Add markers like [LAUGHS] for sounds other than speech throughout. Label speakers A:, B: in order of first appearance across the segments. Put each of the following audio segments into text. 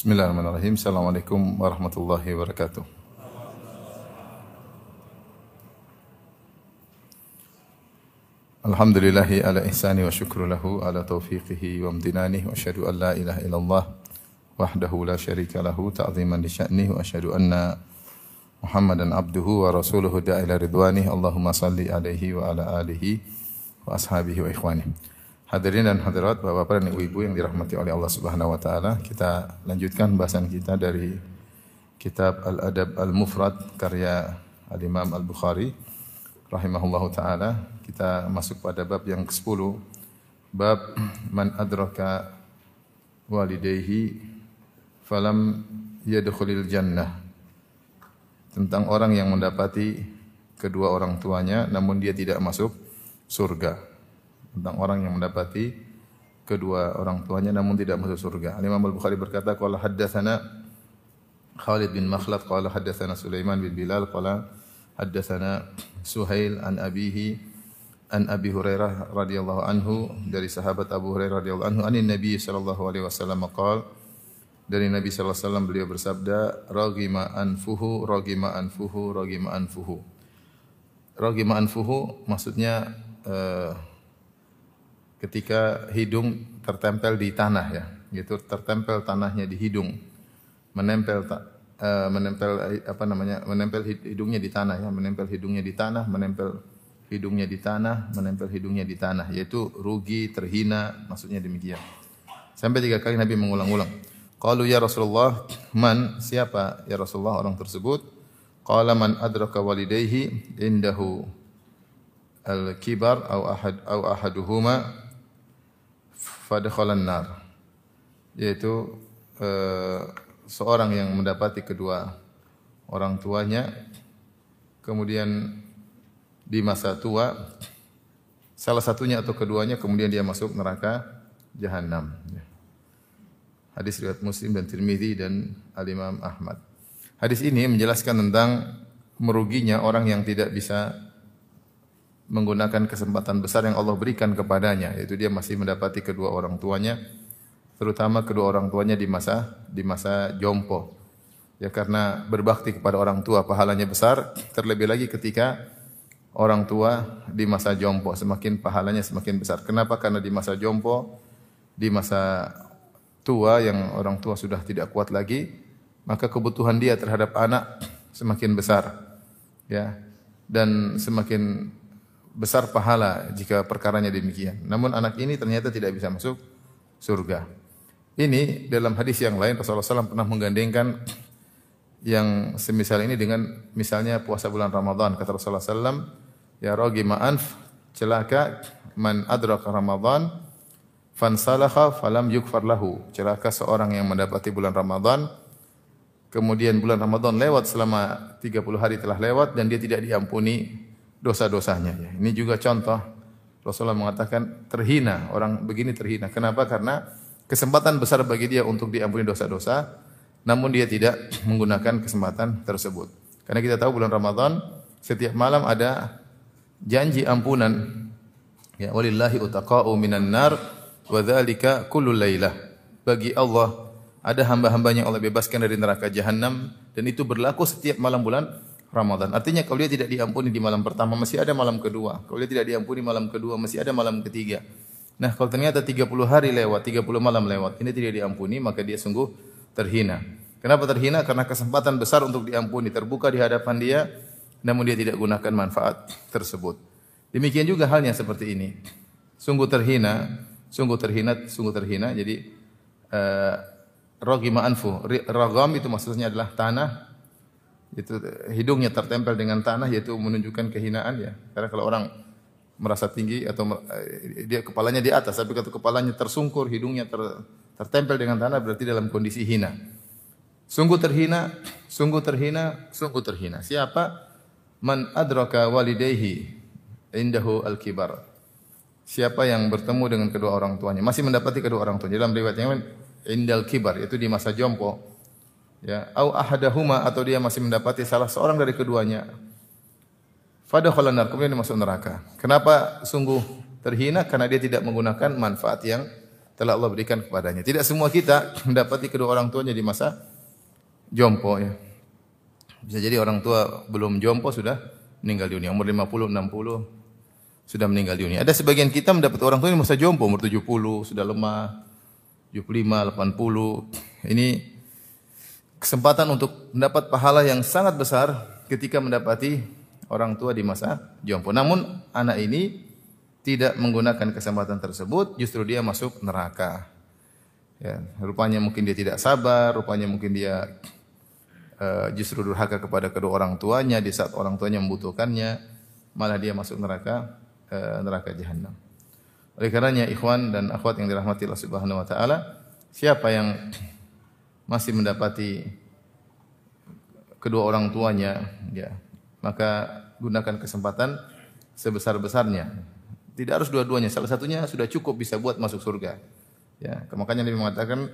A: Bismillahirrahmanirrahim. Assalamualaikum warahmatullahi wabarakatuh. Alhamdulillahi ala ihsani wa syukru lahu ala taufiqihi wa amdinani wa asyhadu an la ilaha illallah wahdahu la syarika lahu ta'ziman li wa asyhadu anna Muhammadan abduhu wa rasuluhu da'ila ridwanih Allahumma salli alaihi wa ala alihi wa ashabihi wa ikhwani. Hadirin dan hadirat, Bapak-bapak dan Ibu-ibu yang dirahmati oleh Allah Subhanahu wa taala, kita lanjutkan bahasan kita dari kitab Al-Adab Al-Mufrad karya Al-Imam Al-Bukhari rahimahullahu taala. Kita masuk pada bab yang ke-10. Bab man adraka walidayhi falam yadkhulil jannah. Tentang orang yang mendapati kedua orang tuanya namun dia tidak masuk surga. Tentang orang yang mendapati kedua orang tuanya namun tidak masuk surga. Al-Imam Al-Bukhari berkata qala haddatsana Khalid bin Makhlad qala haddatsana Sulaiman bin Bilal qala haddatsana Suhail an abihi an Abi Hurairah radhiyallahu anhu dari sahabat Abu Hurairah radhiyallahu anhu anin Nabi sallallahu alaihi wasallam qala dari Nabi sallallahu alaihi wasallam beliau bersabda ragima anfuhu ragima anfuhu ragima anfuhu ragima anfuhu maksudnya uh, ketika hidung tertempel di tanah ya. Gitu tertempel tanahnya di hidung. Menempel uh, menempel apa namanya menempel hidungnya di tanah ya. Menempel hidungnya di tanah menempel hidungnya di tanah menempel hidungnya di tanah. Yaitu rugi terhina maksudnya demikian. Sampai tiga kali Nabi mengulang-ulang. Qalu ya Rasulullah man siapa ya Rasulullah orang tersebut? Qala man adraka walidayhi indahu al-kibar au ahad au ahaduhuma fadkhalan nar yaitu uh, seorang yang mendapati kedua orang tuanya kemudian di masa tua salah satunya atau keduanya kemudian dia masuk neraka jahanam hadis riwayat Muslim dan Tirmizi dan Al Imam Ahmad. Hadis ini menjelaskan tentang meruginya orang yang tidak bisa menggunakan kesempatan besar yang Allah berikan kepadanya yaitu dia masih mendapati kedua orang tuanya terutama kedua orang tuanya di masa di masa jompo. Ya karena berbakti kepada orang tua pahalanya besar terlebih lagi ketika orang tua di masa jompo semakin pahalanya semakin besar. Kenapa? Karena di masa jompo di masa tua yang orang tua sudah tidak kuat lagi maka kebutuhan dia terhadap anak semakin besar ya. Dan semakin besar pahala jika perkaranya demikian. Namun anak ini ternyata tidak bisa masuk surga. Ini dalam hadis yang lain Rasulullah SAW pernah menggandengkan yang semisal ini dengan misalnya puasa bulan Ramadan. Kata Rasulullah SAW, Ya rogi ma'anf celaka man adraka Ramadan fansalakha falam yukfar lahu. Celaka seorang yang mendapati bulan Ramadan kemudian bulan Ramadan lewat selama 30 hari telah lewat dan dia tidak diampuni dosa-dosanya. Ya. Ini juga contoh Rasulullah mengatakan terhina orang begini terhina. Kenapa? Karena kesempatan besar bagi dia untuk diampuni dosa-dosa, namun dia tidak [CLEARS THROAT] menggunakan kesempatan tersebut. Karena kita tahu bulan Ramadan setiap malam ada janji ampunan. Ya walillahi utaqa'u minan nar wa dzalika kullu lailah. Bagi Allah ada hamba-hambanya Allah bebaskan dari neraka jahanam dan itu berlaku setiap malam bulan Ramadan. Artinya kalau dia tidak diampuni di malam pertama masih ada malam kedua. Kalau dia tidak diampuni malam kedua masih ada malam ketiga. Nah, kalau ternyata 30 hari lewat, 30 malam lewat, ini tidak diampuni maka dia sungguh terhina. Kenapa terhina? Karena kesempatan besar untuk diampuni terbuka di hadapan dia namun dia tidak gunakan manfaat tersebut. Demikian juga halnya seperti ini. Sungguh terhina, sungguh terhina, sungguh terhina. Jadi uh, ragima anfu. Ragam itu maksudnya adalah tanah itu hidungnya tertempel dengan tanah yaitu menunjukkan kehinaan ya. Karena kalau orang merasa tinggi atau eh, dia kepalanya di atas tapi kalau kepalanya tersungkur, hidungnya ter, tertempel dengan tanah berarti dalam kondisi hina. Sungguh terhina, sungguh terhina, sungguh terhina. Siapa? Man adraka walidayhi indahu al-kibar. Siapa yang bertemu dengan kedua orang tuanya, masih mendapati kedua orang tuanya. Dalam riwayat yang lain, indal kibar, itu di masa jompo ya au ahadahuma atau dia masih mendapati salah seorang dari keduanya fadakhala nar kemudian dia masuk neraka kenapa sungguh terhina karena dia tidak menggunakan manfaat yang telah Allah berikan kepadanya. Tidak semua kita [LAUGHS] mendapati kedua orang tuanya di masa jompo ya. Bisa jadi orang tua belum jompo sudah meninggal dunia umur 50, 60 sudah meninggal dunia. Ada sebagian kita mendapat orang tua di masa jompo umur 70 sudah lemah 75, 80. Ini kesempatan untuk mendapat pahala yang sangat besar ketika mendapati orang tua di masa jompo. Namun anak ini tidak menggunakan kesempatan tersebut, justru dia masuk neraka. Ya, rupanya mungkin dia tidak sabar, rupanya mungkin dia uh, justru durhaka kepada kedua orang tuanya di saat orang tuanya membutuhkannya, malah dia masuk neraka uh, neraka jahanam. Oleh karenanya ikhwan dan akhwat yang dirahmati Allah Subhanahu wa taala, siapa yang masih mendapati kedua orang tuanya, ya, maka gunakan kesempatan sebesar-besarnya tidak harus dua-duanya, salah satunya sudah cukup bisa buat masuk surga. Ya, makanya Nabi mengatakan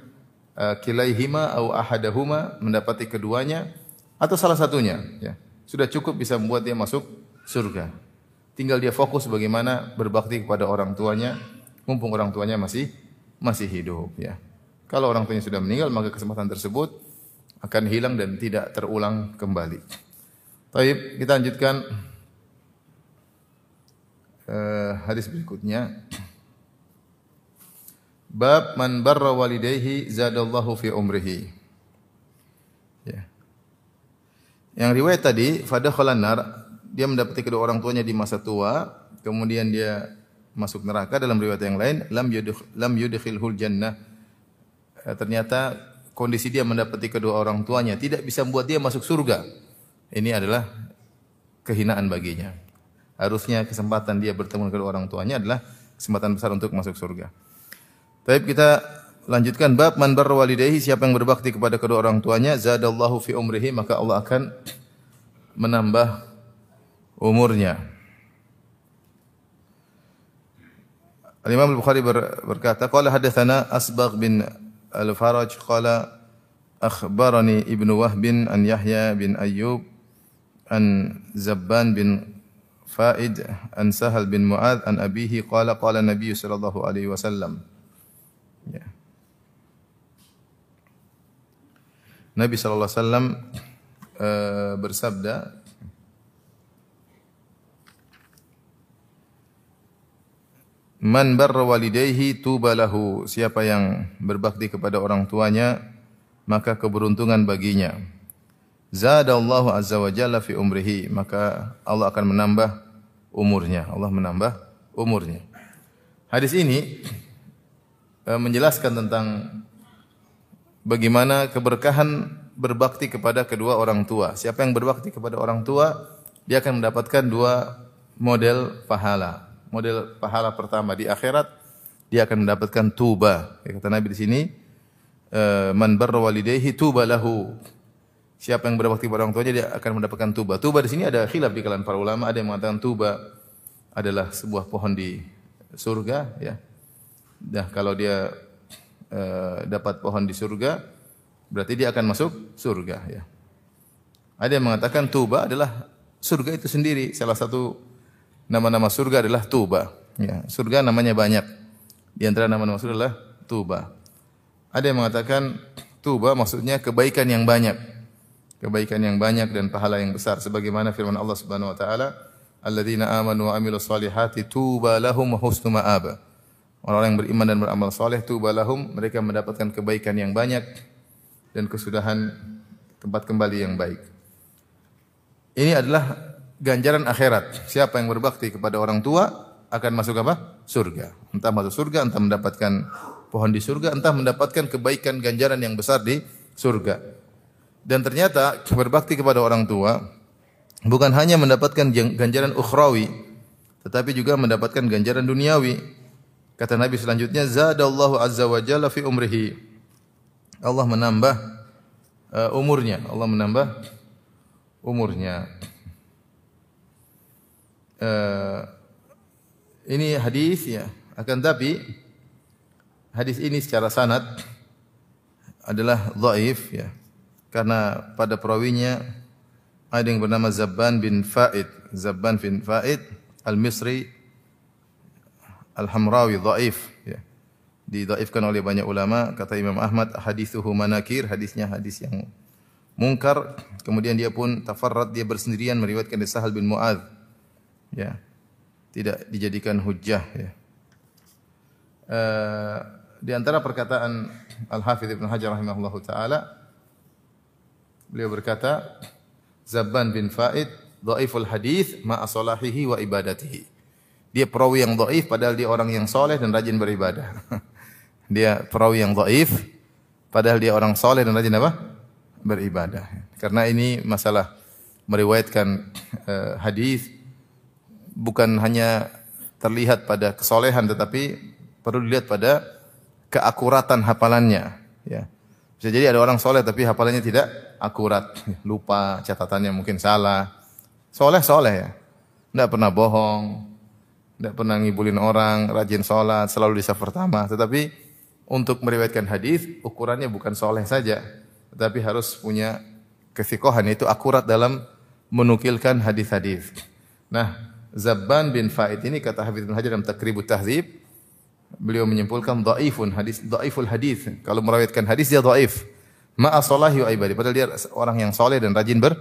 A: eh, kilaihima au ahadahuma mendapati keduanya atau salah satunya, ya. Sudah cukup bisa membuat dia masuk surga. Tinggal dia fokus bagaimana berbakti kepada orang tuanya mumpung orang tuanya masih masih hidup, ya. Kalau orang tuanya sudah meninggal maka kesempatan tersebut akan hilang dan tidak terulang kembali. Baik, kita lanjutkan uh, hadis berikutnya. Bab man barra walidayhi zadallahu fi umrihi. Ya. Yang riwayat tadi, fadakhalan nar, dia mendapati kedua orang tuanya di masa tua, kemudian dia masuk neraka dalam riwayat yang lain, lam yudkhil lam yudkhilhul jannah. Eh, ternyata kondisi dia mendapati kedua orang tuanya tidak bisa membuat dia masuk surga. Ini adalah kehinaan baginya. Harusnya kesempatan dia bertemu dengan orang tuanya adalah kesempatan besar untuk masuk surga. Tapi kita lanjutkan bab man barra walidayhi siapa yang berbakti kepada kedua orang tuanya zadallahu fi umrihi maka Allah akan menambah umurnya. Al-Imam Al-Bukhari berkata qala hadatsana Asbagh bin Al-Faraj qala akhbarani Ibnu Wahb an Yahya bin Ayyub an Zabban bin Faid an Sahal bin Mu'ad an abihi qala qala Nabi sallallahu alaihi wasallam. Ya. Nabi sallallahu alaihi wasallam uh, bersabda Man barra walidayhi tuba lahu. Siapa yang berbakti kepada orang tuanya, maka keberuntungan baginya. Zadallahu azza wa jalla fi umrihi. Maka Allah akan menambah umurnya. Allah menambah umurnya. Hadis ini e, menjelaskan tentang bagaimana keberkahan berbakti kepada kedua orang tua. Siapa yang berbakti kepada orang tua, dia akan mendapatkan dua model pahala. Model pahala pertama di akhirat, dia akan mendapatkan tuba. Kata Nabi di sini, e, man barra walidayhi tuba lahu. Siapa yang berbakti kepada orang tuanya dia akan mendapatkan tuba. Tuba di sini ada khilaf di kalangan para ulama. Ada yang mengatakan tuba adalah sebuah pohon di surga, ya. Dah kalau dia e, dapat pohon di surga, berarti dia akan masuk surga, ya. Ada yang mengatakan tuba adalah surga itu sendiri. Salah satu nama-nama surga adalah tuba. Ya, surga namanya banyak. Di antara nama-nama surga adalah tuba. Ada yang mengatakan tuba maksudnya kebaikan yang banyak kebaikan yang banyak dan pahala yang besar sebagaimana firman Allah Subhanahu wa taala alladzina amanu wa amilus tuba lahum husnu ma'ab orang-orang yang beriman dan beramal saleh tuba lahum mereka mendapatkan kebaikan yang banyak dan kesudahan tempat kembali yang baik ini adalah ganjaran akhirat siapa yang berbakti kepada orang tua akan masuk apa surga entah masuk surga entah mendapatkan pohon di surga entah mendapatkan kebaikan ganjaran yang besar di surga dan ternyata berbakti kepada orang tua bukan hanya mendapatkan ganjaran ukhrawi, tetapi juga mendapatkan ganjaran duniawi. Kata Nabi selanjutnya, zadallahu azza wa jalla fi umrihi. Allah menambah uh, umurnya, Allah menambah umurnya. Uh, ini hadis ya, akan tapi hadis ini secara sanad adalah dhaif ya karena pada perawinya ada yang bernama Zabban bin Faid, Zabban bin Faid Al-Misri Al-Hamrawi dhaif ya. Didaifkan oleh banyak ulama, kata Imam Ahmad, hadithuhu manakir, hadisnya hadis yang mungkar. Kemudian dia pun tafarrad, dia bersendirian meriwayatkan dari Sahal bin Mu'adz. Ya. Tidak dijadikan hujjah ya. Uh, di antara perkataan Al-Hafidz Ibnu Hajar rahimahullahu taala beliau berkata Zabban bin Faid dhaiful hadis ma asalahihi wa ibadatihi. Dia perawi yang dhaif padahal dia orang yang soleh dan rajin beribadah. [LAUGHS] dia perawi yang dhaif padahal dia orang soleh dan rajin apa? Beribadah. Karena ini masalah meriwayatkan uh, hadis bukan hanya terlihat pada kesolehan tetapi perlu dilihat pada keakuratan hafalannya ya. Bisa jadi ada orang soleh tapi hafalannya tidak akurat. Lupa catatannya mungkin salah. Soleh soleh ya. Tidak pernah bohong tidak pernah ngibulin orang rajin sholat selalu di saf pertama. Tetapi untuk meriwayatkan hadis ukurannya bukan soleh saja tetapi harus punya kesikohan. Itu akurat dalam menukilkan hadis-hadis. Nah Zabban bin Faid ini kata Hafidz bin Hajar dalam Takribut Tahdzib beliau menyimpulkan dhaifun hadis dhaiful hadis. Kalau meriwayatkan hadis dia dhaif. Ma'a salahi wa ibadi. Padahal dia orang yang soleh dan rajin ber,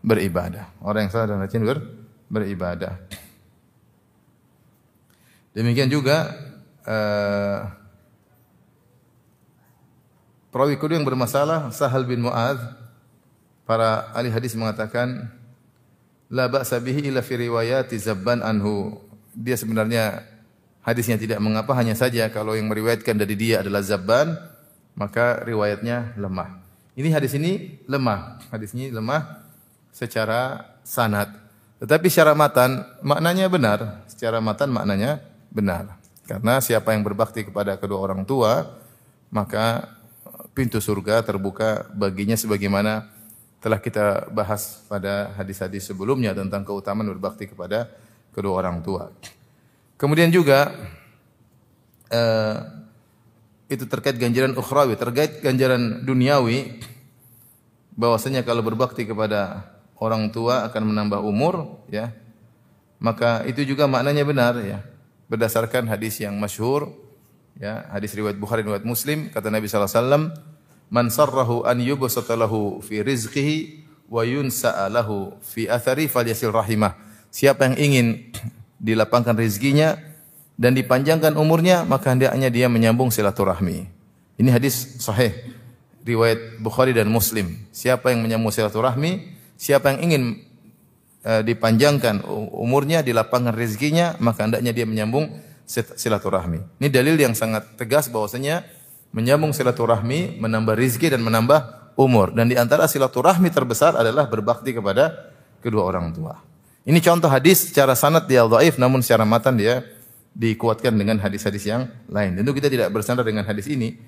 A: beribadah. Orang yang soleh dan rajin ber, beribadah. Demikian juga uh, perawi kedua yang bermasalah Sahal bin Muadz para ahli hadis mengatakan la ba'sa bihi illa fi riwayati Zabban anhu. Dia sebenarnya hadisnya tidak mengapa hanya saja kalau yang meriwayatkan dari dia adalah Zabban maka riwayatnya lemah. Ini hadis ini lemah. Hadis ini lemah secara sanad. Tetapi secara matan maknanya benar. Secara matan maknanya benar. Karena siapa yang berbakti kepada kedua orang tua maka pintu surga terbuka baginya sebagaimana telah kita bahas pada hadis-hadis sebelumnya tentang keutamaan berbakti kepada kedua orang tua. Kemudian juga uh, itu terkait ganjaran ukhrawi, terkait ganjaran duniawi bahwasanya kalau berbakti kepada orang tua akan menambah umur ya. Maka itu juga maknanya benar ya. Berdasarkan hadis yang masyhur ya, hadis riwayat Bukhari dan riwayat Muslim kata Nabi sallallahu alaihi wasallam man sarrahu an yubsata lahu fi rizqihi wa yunsa'a lahu fi athari falyasil rahimah. Siapa yang ingin dilapangkan rezekinya dan dipanjangkan umurnya, maka hendaknya dia menyambung silaturahmi. Ini hadis sahih riwayat Bukhari dan Muslim. Siapa yang menyambung silaturahmi, siapa yang ingin uh, dipanjangkan umurnya, dilapangkan rezekinya, maka hendaknya dia menyambung silaturahmi. Ini dalil yang sangat tegas bahwasanya menyambung silaturahmi, menambah rizki dan menambah umur. Dan di antara silaturahmi terbesar adalah berbakti kepada kedua orang tua. Ini contoh hadis secara sanad dia dhaif namun secara matan dia dikuatkan dengan hadis-hadis yang lain. Tentu kita tidak bersandar dengan hadis ini.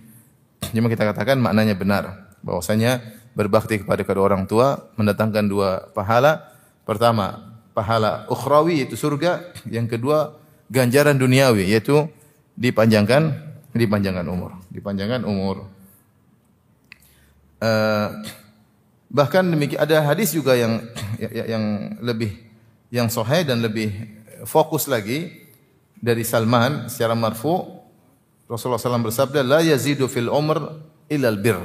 A: Cuma kita katakan maknanya benar. Bahwasanya berbakti kepada kedua orang tua mendatangkan dua pahala. Pertama, pahala ukhrawi yaitu surga. Yang kedua, ganjaran duniawi yaitu dipanjangkan dipanjangkan umur, dipanjangkan umur. Uh, bahkan demikian ada hadis juga yang yang lebih yang sahih dan lebih fokus lagi dari Salman secara marfu Rasulullah SAW bersabda la yazidu fil umr ilal bir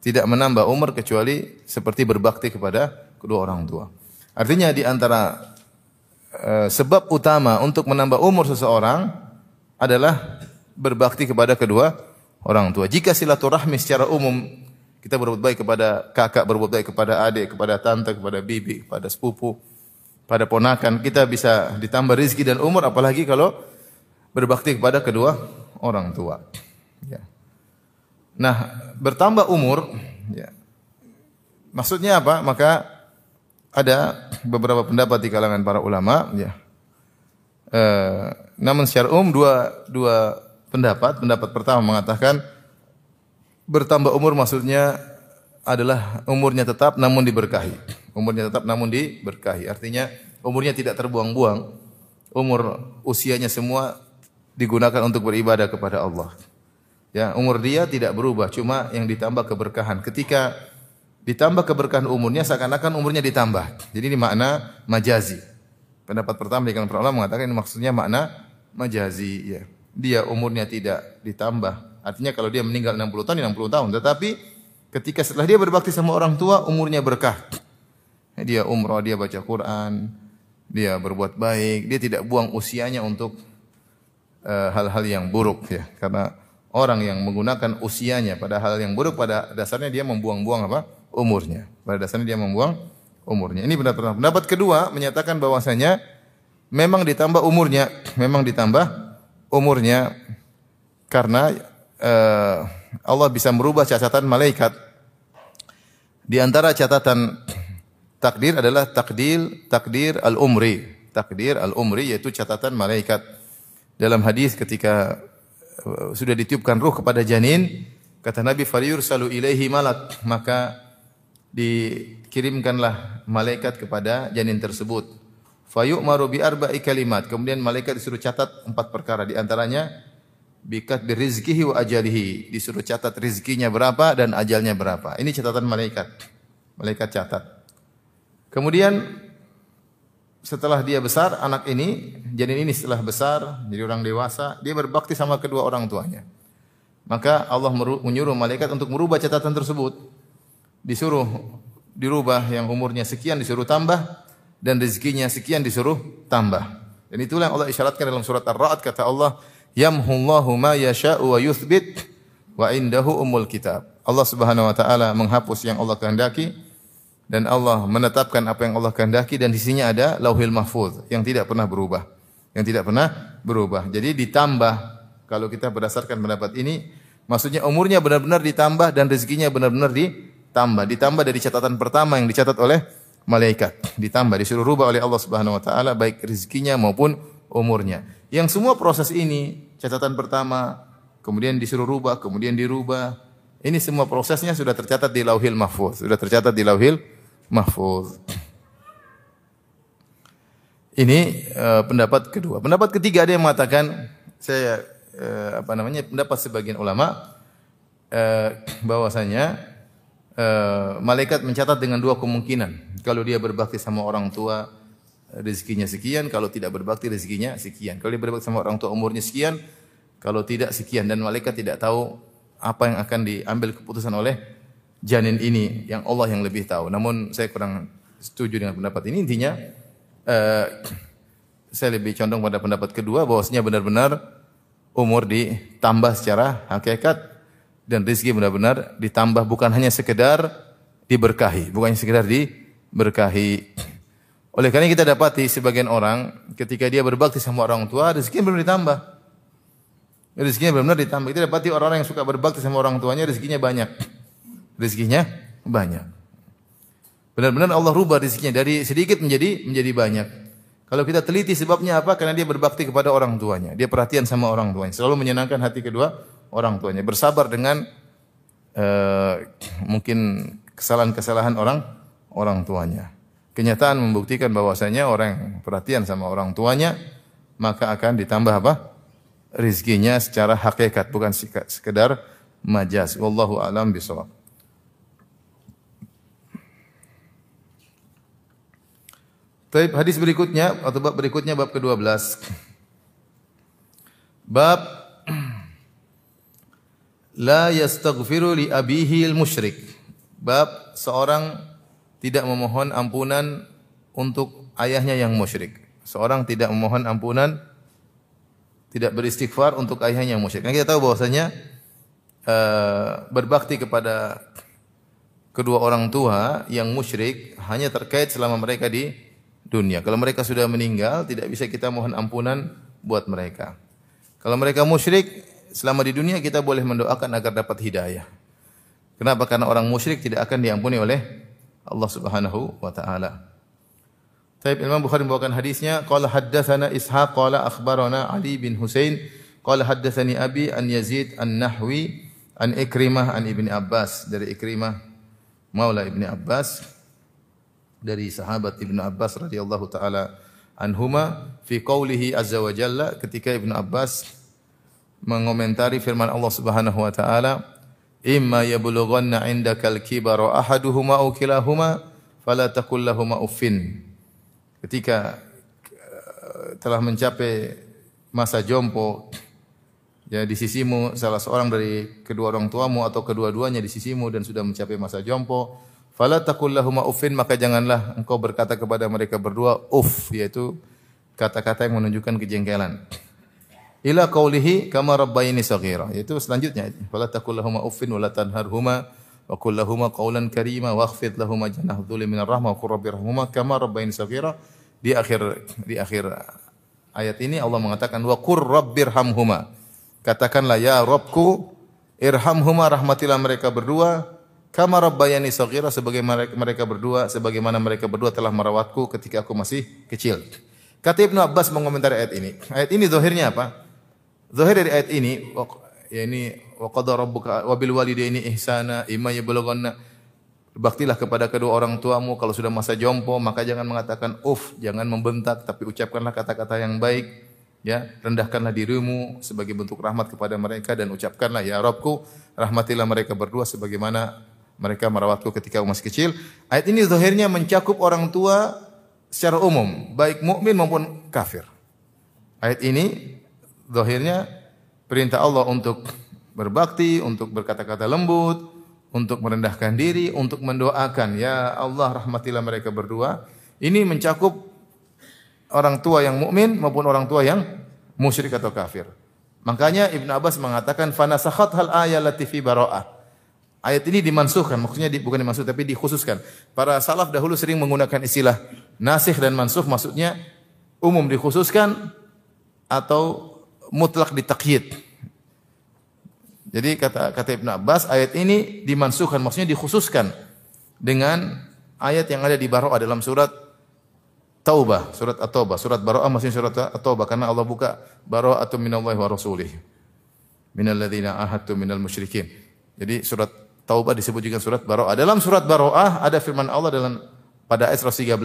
A: tidak menambah umur kecuali seperti berbakti kepada kedua orang tua. Artinya di antara uh, sebab utama untuk menambah umur seseorang adalah berbakti kepada kedua orang tua. Jika silaturahmi secara umum kita berbuat baik kepada kakak, berbuat baik kepada adik, kepada tante, kepada bibi, kepada sepupu, pada ponakan, kita bisa ditambah rizki dan umur, apalagi kalau berbakti kepada kedua orang tua. Ya. Nah, bertambah umur, ya. maksudnya apa? Maka ada beberapa pendapat di kalangan para ulama, ya. E, namun secara umum dua dua pendapat. Pendapat pertama mengatakan bertambah umur maksudnya adalah umurnya tetap namun diberkahi. Umurnya tetap namun diberkahi. Artinya umurnya tidak terbuang-buang. Umur usianya semua digunakan untuk beribadah kepada Allah. Ya, umur dia tidak berubah, cuma yang ditambah keberkahan. Ketika ditambah keberkahan umurnya seakan-akan umurnya ditambah. Jadi ini makna majazi. Pendapat pertama di kalangan para ulama mengatakan ini maksudnya makna majazi ya. Dia umurnya tidak ditambah. Artinya kalau dia meninggal 60 tahun, 60 tahun. Tetapi ketika setelah dia berbakti sama orang tua, umurnya berkah. Dia umroh, dia baca Quran, dia berbuat baik, dia tidak buang usianya untuk eh, hal-hal uh, yang buruk ya. Karena orang yang menggunakan usianya pada hal yang buruk pada dasarnya dia membuang-buang apa? umurnya. Pada dasarnya dia membuang umurnya. Ini benar. Pendapat kedua menyatakan bahwasanya memang ditambah umurnya, memang ditambah umurnya karena uh, Allah bisa merubah catatan malaikat. Di antara catatan takdir adalah takdir takdir al-umri. Takdir al-umri yaitu catatan malaikat. Dalam hadis ketika uh, sudah ditiupkan ruh kepada janin, kata Nabi Fariyur salu ilaihi malak, maka dikirimkanlah malaikat kepada janin tersebut. Fayu'maru bi arba'i kalimat. Kemudian malaikat disuruh catat empat perkara di antaranya bikat birizkihi wa ajalihi. Disuruh catat rizkinya berapa dan ajalnya berapa. Ini catatan malaikat. Malaikat catat. Kemudian setelah dia besar, anak ini, janin ini setelah besar, jadi orang dewasa, dia berbakti sama kedua orang tuanya. Maka Allah menyuruh malaikat untuk merubah catatan tersebut. Disuruh dirubah yang umurnya sekian disuruh tambah, dan rezekinya sekian disuruh tambah. Dan itulah yang Allah isyaratkan dalam surat Ar-Ra'd kata Allah, "Yamhullahu ma yasha'u wa yuthbit wa indahu umul kitab." Allah Subhanahu wa taala menghapus yang Allah kehendaki dan Allah menetapkan apa yang Allah kehendaki dan di sini ada Lauhil Mahfuz yang tidak pernah berubah. Yang tidak pernah berubah. Jadi ditambah kalau kita berdasarkan pendapat ini maksudnya umurnya benar-benar ditambah dan rezekinya benar-benar ditambah. Ditambah dari catatan pertama yang dicatat oleh malaikat ditambah disuruh rubah oleh Allah Subhanahu wa taala baik rezekinya maupun umurnya. Yang semua proses ini catatan pertama kemudian disuruh rubah, kemudian dirubah. Ini semua prosesnya sudah tercatat di Lauhil Mahfuz, sudah tercatat di Lauhil Mahfuz. Ini uh, pendapat kedua. Pendapat ketiga ada yang mengatakan saya uh, apa namanya pendapat sebagian ulama uh, bahwasanya uh, malaikat mencatat dengan dua kemungkinan. Kalau dia berbakti sama orang tua, rezekinya sekian. Kalau tidak berbakti, rezekinya sekian. Kalau dia berbakti sama orang tua, umurnya sekian. Kalau tidak, sekian. Dan malaikat tidak tahu apa yang akan diambil keputusan oleh janin ini. Yang Allah yang lebih tahu. Namun saya kurang setuju dengan pendapat ini. Intinya, uh, saya lebih condong pada pendapat kedua, bahwasanya benar-benar umur ditambah secara hakikat dan rezeki benar-benar ditambah bukan hanya sekedar diberkahi, bukan hanya sekedar di berkahi. Oleh karena kita dapati sebagian orang ketika dia berbakti sama orang tua, rezekinya belum ditambah. Rezekinya benar-benar ditambah. Kita dapati orang-orang yang suka berbakti sama orang tuanya, rezekinya banyak. Rezekinya banyak. Benar-benar Allah rubah rezekinya dari sedikit menjadi menjadi banyak. Kalau kita teliti sebabnya apa? Karena dia berbakti kepada orang tuanya. Dia perhatian sama orang tuanya. Selalu menyenangkan hati kedua orang tuanya. Bersabar dengan uh, mungkin kesalahan-kesalahan orang orang tuanya. Kenyataan membuktikan bahwasanya orang yang perhatian sama orang tuanya maka akan ditambah apa? rizkinya secara hakikat bukan sekedar majaz. Wallahu alam bisawab. Taib hadis berikutnya atau bab berikutnya bab ke-12. Bab la yastaghfiru li abihi al-musyrik. Bab seorang tidak memohon ampunan untuk ayahnya yang musyrik. Seorang tidak memohon ampunan tidak beristighfar untuk ayahnya yang musyrik. Nah, kita tahu bahwasanya uh, berbakti kepada kedua orang tua yang musyrik hanya terkait selama mereka di dunia. Kalau mereka sudah meninggal, tidak bisa kita mohon ampunan buat mereka. Kalau mereka musyrik, selama di dunia kita boleh mendoakan agar dapat hidayah. Kenapa? Karena orang musyrik tidak akan diampuni oleh Allah Subhanahu wa taala. Taib Imam Bukhari membawakan hadisnya qala haddatsana Ishaq qala akhbarana Ali bin Husain qala haddatsani Abi an Yazid an-Nahwi an Ikrimah an Ibni Abbas dari Ikrimah Maula Ibni Abbas dari sahabat Ibnu Abbas radhiyallahu taala anhuma fi qaulihi azza wa jalla ketika Ibnu Abbas mengomentari firman Allah Subhanahu wa taala imma yablughanna indakal kibara ahaduhuma aw kilahuma fala taqul lahumā uffin ketika eh, telah mencapai masa jompo ya di sisimu salah seorang dari kedua orang tuamu atau kedua-duanya di sisimu dan sudah mencapai masa jompo, fala taqul lahum uffin maka janganlah engkau berkata kepada mereka berdua uff yaitu kata-kata yang menunjukkan kejengkelan. Ila qaulihi kama rabbayani saghira. Itu selanjutnya. Fala taqul lahum uffin wala tanharhuma wa qul lahum qawlan karima wakhfid lahum janah dhulli minar rahmah wa qur rabbirhamhuma kama rabbayani saghira. Di akhir di akhir ayat ini Allah mengatakan wa qur rabbirhamhuma Katakanlah ya Robku irhamhuma rahmatilah mereka berdua kama rabbayani saghira sebagaimana mereka berdua sebagaimana mereka berdua telah merawatku ketika aku masih kecil. Kata Ibnu Abbas mengomentari ayat ini. Ayat ini zahirnya apa? Zahir dari ayat ini ya ini wa qadara rabbuka wa bil walidaini ihsana imma yablughanna Baktilah kepada kedua orang tuamu kalau sudah masa jompo maka jangan mengatakan uf, jangan membentak tapi ucapkanlah kata-kata yang baik ya. Rendahkanlah dirimu sebagai bentuk rahmat kepada mereka dan ucapkanlah ya Rabbku rahmatilah mereka berdua sebagaimana mereka merawatku ketika masih kecil. Ayat ini zahirnya mencakup orang tua secara umum baik mukmin maupun kafir. Ayat ini zahirnya perintah Allah untuk berbakti untuk berkata-kata lembut untuk merendahkan diri untuk mendoakan ya Allah rahmatilah mereka berdua ini mencakup orang tua yang mukmin maupun orang tua yang musyrik atau kafir. Makanya Ibn Abbas mengatakan fanasakhat hal ayat baro'ah. Ayat ini dimansuhkan, maksudnya di, bukan dimansuh tapi dikhususkan. Para salaf dahulu sering menggunakan istilah nasih dan mansuh maksudnya umum dikhususkan atau mutlak ditakyid. Jadi kata kata Ibn Abbas ayat ini dimansuhkan maksudnya dikhususkan dengan ayat yang ada di Baro'ah dalam surat Taubah, surat At-Taubah, surat Bara'ah masih surat At-Taubah karena Allah buka Bara'atu minallahi wa rasulih. Minal ladzina ahadtu minal musyrikin. Jadi surat Taubah disebut juga surat Bara'ah. Dalam surat Bara'ah ada firman Allah dalam pada ayat 13,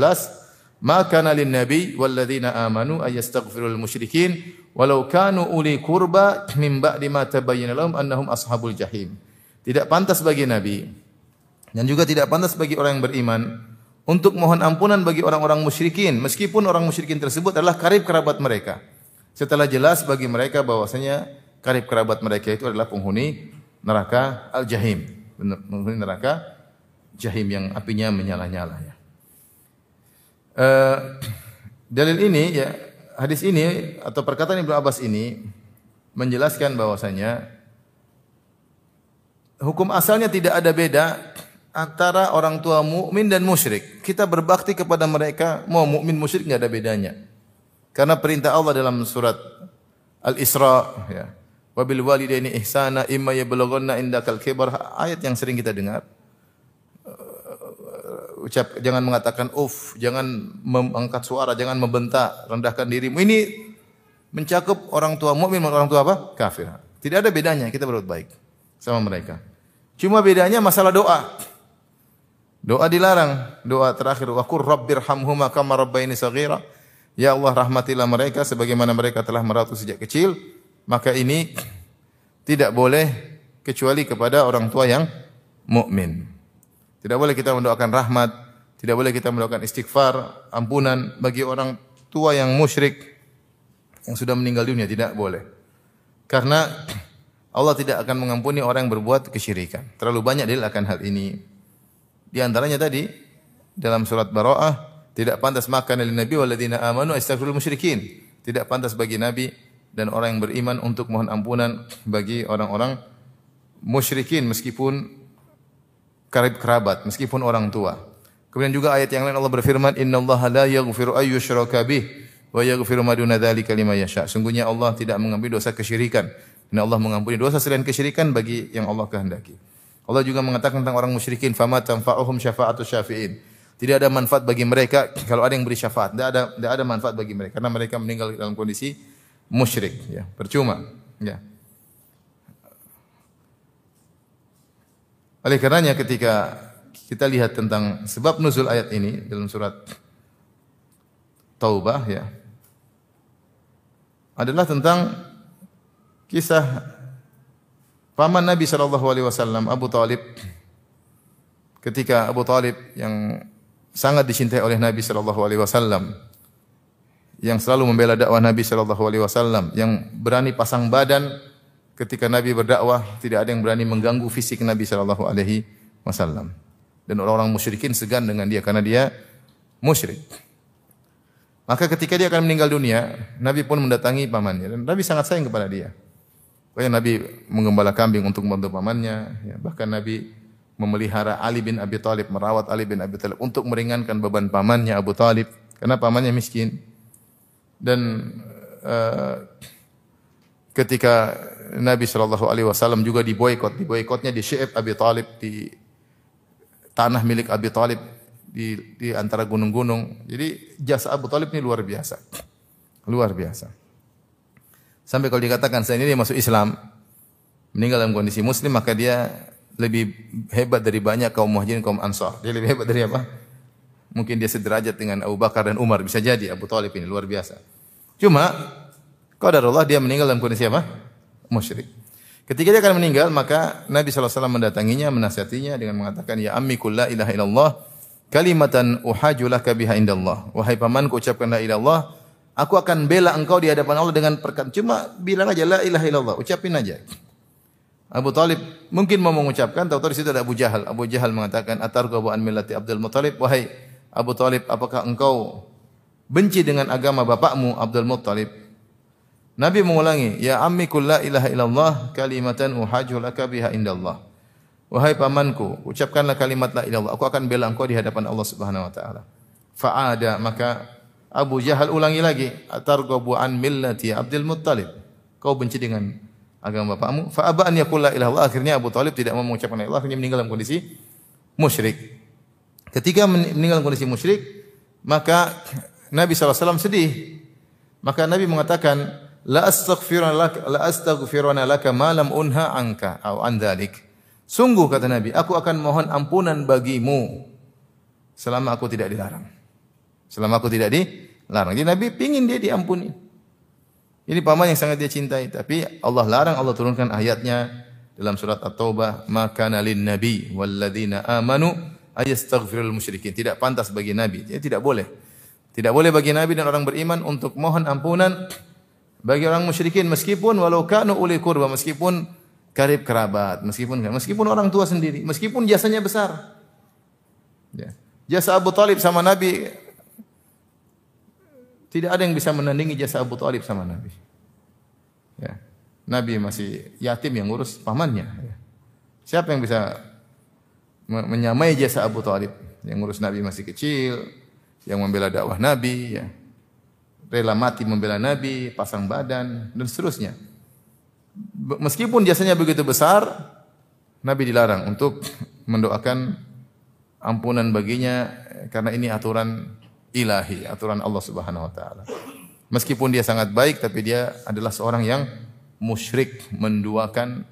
A: "Ma kana lin nabi wal ladzina amanu ayastaghfirul musyrikin walau kanu uli kurba min ba'di ma tabayyana lahum annahum ashabul jahim." Tidak pantas bagi nabi dan juga tidak pantas bagi orang yang beriman untuk mohon ampunan bagi orang-orang musyrikin meskipun orang musyrikin tersebut adalah karib kerabat mereka. Setelah jelas bagi mereka bahwasanya karib kerabat mereka itu adalah penghuni neraka al-jahim, penghuni neraka jahim yang apinya menyala-nyala ya. Uh, dalil ini ya hadis ini atau perkataan Ibnu Abbas ini menjelaskan bahwasanya hukum asalnya tidak ada beda antara orang tua mukmin dan musyrik. Kita berbakti kepada mereka mau mukmin musyrik enggak ada bedanya. Karena perintah Allah dalam surat Al-Isra ya. Wabil walidaini ihsana imma yablughanna indakal kibar ayat yang sering kita dengar. Ucap jangan mengatakan uf, jangan mengangkat suara, jangan membentak, rendahkan dirimu. Ini mencakup orang tua mukmin orang tua apa? Kafir. Tidak ada bedanya, kita berbuat baik sama mereka. Cuma bedanya masalah doa. Doa dilarang. Doa terakhir wa qur rabbirhamhuma kama rabbayani saghira. Ya Allah rahmatilah mereka sebagaimana mereka telah merawatku sejak kecil. Maka ini tidak boleh kecuali kepada orang tua yang mukmin. Tidak boleh kita mendoakan rahmat, tidak boleh kita mendoakan istighfar, ampunan bagi orang tua yang musyrik yang sudah meninggal dunia tidak boleh. Karena Allah tidak akan mengampuni orang yang berbuat kesyirikan. Terlalu banyak dalil akan hal ini. Di antaranya tadi dalam surat Bara'ah tidak pantas makan oleh Nabi waladina amanu astaghfirul musyrikin. Tidak pantas bagi Nabi dan orang yang beriman untuk mohon ampunan bagi orang-orang musyrikin meskipun karib kerabat, meskipun orang tua. Kemudian juga ayat yang lain Allah berfirman, "Innallaha la yaghfiru ay yushraka wa yaghfiru ma duna dzalika liman yasha." Sungguhnya Allah tidak mengampuni dosa kesyirikan. Dan Allah mengampuni dosa selain kesyirikan bagi yang Allah kehendaki. Allah juga mengatakan tentang orang musyrikin, "Fama tanfa'uhum syafa'atu syafi'in." Tidak ada manfaat bagi mereka kalau ada yang beri syafaat. Tidak ada tidak ada manfaat bagi mereka karena mereka meninggal dalam kondisi musyrik, ya. Percuma, ya. Oleh karenanya ketika kita lihat tentang sebab nuzul ayat ini dalam surat Taubah ya adalah tentang kisah Paman Nabi sallallahu alaihi wasallam Abu Talib. Ketika Abu Talib yang sangat dicintai oleh Nabi sallallahu alaihi wasallam yang selalu membela dakwah Nabi sallallahu alaihi wasallam yang berani pasang badan ketika Nabi berdakwah tidak ada yang berani mengganggu fisik Nabi sallallahu alaihi wasallam. Dan orang-orang musyrikin segan dengan dia karena dia musyrik. Maka ketika dia akan meninggal dunia, Nabi pun mendatangi pamannya dan Nabi sangat sayang kepada dia. Bahkan Nabi mengembala kambing untuk membantu pamannya, ya. bahkan Nabi memelihara Ali bin Abi Thalib, merawat Ali bin Abi Thalib untuk meringankan beban pamannya Abu Thalib karena pamannya miskin. Dan uh, ketika Nabi Shallallahu Alaihi Wasallam juga diboykot, diboykotnya di Syi'ib Abi Talib di tanah milik Abi Talib di, di antara gunung-gunung. Jadi jasa Abu Talib ini luar biasa, luar biasa. Sampai kalau dikatakan saya ini dia masuk Islam, meninggal dalam kondisi Muslim maka dia lebih hebat dari banyak kaum muhajirin kaum ansar. Dia lebih hebat dari apa? Mungkin dia sederajat dengan Abu Bakar dan Umar bisa jadi Abu Talib ini luar biasa. Cuma qadarullah dia meninggal dalam kondisi apa? Musyrik. Ketika dia akan meninggal, maka Nabi SAW mendatanginya, menasihatinya dengan mengatakan, Ya ammi kulla ilaha illallah, kalimatan uhaju laka biha indallah. Wahai pamanku ucapkan la ilallah, aku akan bela engkau di hadapan Allah dengan perkataan. Cuma bilang aja la ilaha illallah, ucapin aja. Abu Talib mungkin mau mengucapkan, tahu-tahu di situ ada Abu Jahal. Abu Jahal mengatakan, Atarghabu an millati Abdul Muttalib, wahai Abu Talib, apakah engkau benci dengan agama bapakmu Abdul Muttalib? Nabi mengulangi, "Ya ammi la ilaha illallah kalimatan uhajju laka biha indallah." Wahai pamanku, ucapkanlah kalimat la ilallah. Aku akan bela engkau di hadapan Allah Subhanahu wa taala. Fa'ada maka Abu Jahal ulangi lagi, "Atarghabu an millati Abdul Muttalib." Kau benci dengan agama bapakmu? Fa aba an yaqul la ilaha Akhirnya Abu Talib tidak mau mengucapkan la ilaha akhirnya meninggal dalam kondisi musyrik. Ketika meninggal dalam kondisi musyrik, maka Nabi SAW sedih. Maka Nabi mengatakan, la astaghfiruna laka la astaghfiruna laka ma lam unha anka atau an dzalik. Sungguh kata Nabi, aku akan mohon ampunan bagimu selama aku tidak dilarang. Selama aku tidak dilarang. Jadi Nabi pingin dia diampuni. Ini paman yang sangat dia cintai, tapi Allah larang, Allah turunkan ayatnya dalam surat At-Taubah, "Maka nalin nabi walladzina amanu ayastaghfirul musyrikin." Tidak pantas bagi nabi, jadi tidak boleh. Tidak boleh bagi nabi dan orang beriman untuk mohon ampunan bagi orang musyrikin meskipun walau kanu uli kurba meskipun karib kerabat meskipun meskipun orang tua sendiri meskipun jasanya besar ya. jasa Abu Talib sama Nabi tidak ada yang bisa menandingi jasa Abu Talib sama Nabi ya. Nabi masih yatim yang ngurus pamannya ya. siapa yang bisa menyamai jasa Abu Talib yang ngurus Nabi masih kecil yang membela dakwah Nabi ya rela mati membela Nabi, pasang badan dan seterusnya. Meskipun jasanya begitu besar, Nabi dilarang untuk [LAUGHS] mendoakan ampunan baginya karena ini aturan ilahi, aturan Allah Subhanahu wa taala. Meskipun dia sangat baik tapi dia adalah seorang yang musyrik menduakan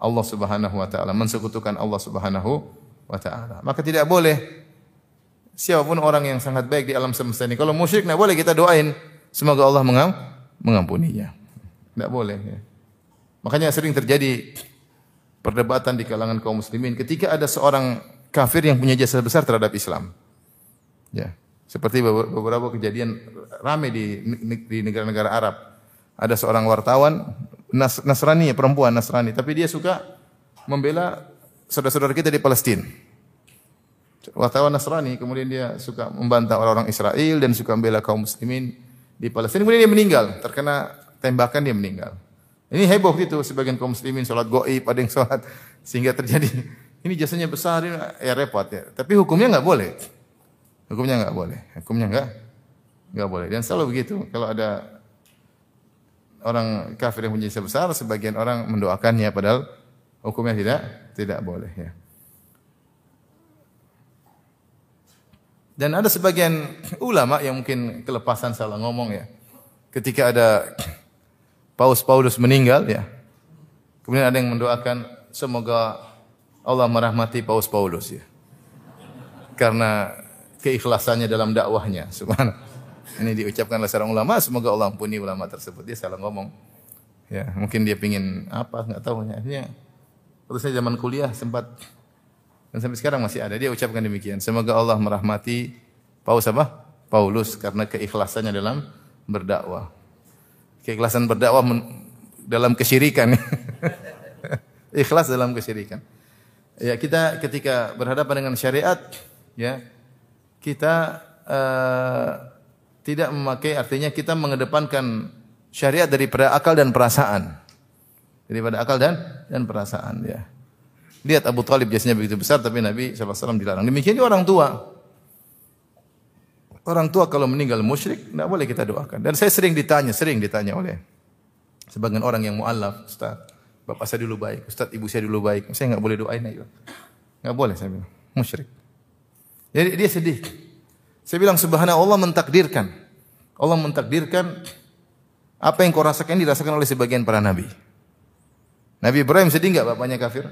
A: Allah Subhanahu wa taala, mensekutukan Allah Subhanahu wa taala. Maka tidak boleh siapa pun orang yang sangat baik di alam semesta ini kalau musyrik tidak boleh kita doain Semoga Allah mengam, mengampuninya. Tidak boleh. Ya. Makanya sering terjadi perdebatan di kalangan kaum muslimin ketika ada seorang kafir yang punya jasa besar terhadap Islam. Ya, seperti beberapa kejadian ramai di di negara-negara Arab. Ada seorang wartawan Nas, Nasrani, perempuan Nasrani, tapi dia suka membela saudara-saudara kita di Palestina. Wartawan Nasrani, kemudian dia suka membantah orang-orang Israel dan suka membela kaum muslimin di Palestina. Kemudian dia meninggal, terkena tembakan dia meninggal. Ini heboh gitu sebagian kaum muslimin sholat goib, ada yang sholat sehingga terjadi [LAUGHS] ini jasanya besar ya repot ya. Tapi hukumnya nggak boleh. Hukumnya nggak boleh. Hukumnya nggak nggak boleh. Dan selalu begitu. Kalau ada orang kafir yang punya jasa besar, sebagian orang mendoakannya padahal hukumnya tidak tidak boleh ya. Dan ada sebagian ulama yang mungkin kelepasan salah ngomong ya. Ketika ada Paus Paulus meninggal ya. Kemudian ada yang mendoakan semoga Allah merahmati Paus Paulus ya. Karena keikhlasannya dalam dakwahnya. Subhanallah. Ini diucapkan oleh seorang ulama, semoga Allah ampuni ulama tersebut. Dia salah ngomong. Ya, mungkin dia pingin apa, nggak tahu. Akhirnya, saya zaman kuliah sempat dan sampai sekarang masih ada. Dia ucapkan demikian. Semoga Allah merahmati Paus apa? Paulus karena keikhlasannya dalam berdakwah. Keikhlasan berdakwah dalam kesyirikan. [LAUGHS] Ikhlas dalam kesyirikan. Ya, kita ketika berhadapan dengan syariat, ya, kita uh, tidak memakai artinya kita mengedepankan syariat daripada akal dan perasaan. Daripada akal dan dan perasaan, ya. Lihat Abu Talib jasanya begitu besar tapi Nabi SAW dilarang. Demikian juga orang tua. Orang tua kalau meninggal musyrik, tidak boleh kita doakan. Dan saya sering ditanya, sering ditanya oleh sebagian orang yang mu'alaf, Ustaz, bapak saya dulu baik, Ustaz ibu saya dulu baik, saya nggak boleh doain ayo. Nggak boleh saya bilang, musyrik. Jadi dia sedih. Saya bilang subhanallah Allah mentakdirkan. Allah mentakdirkan apa yang kau rasakan dirasakan oleh sebagian para nabi. Nabi Ibrahim sedih enggak bapaknya kafir?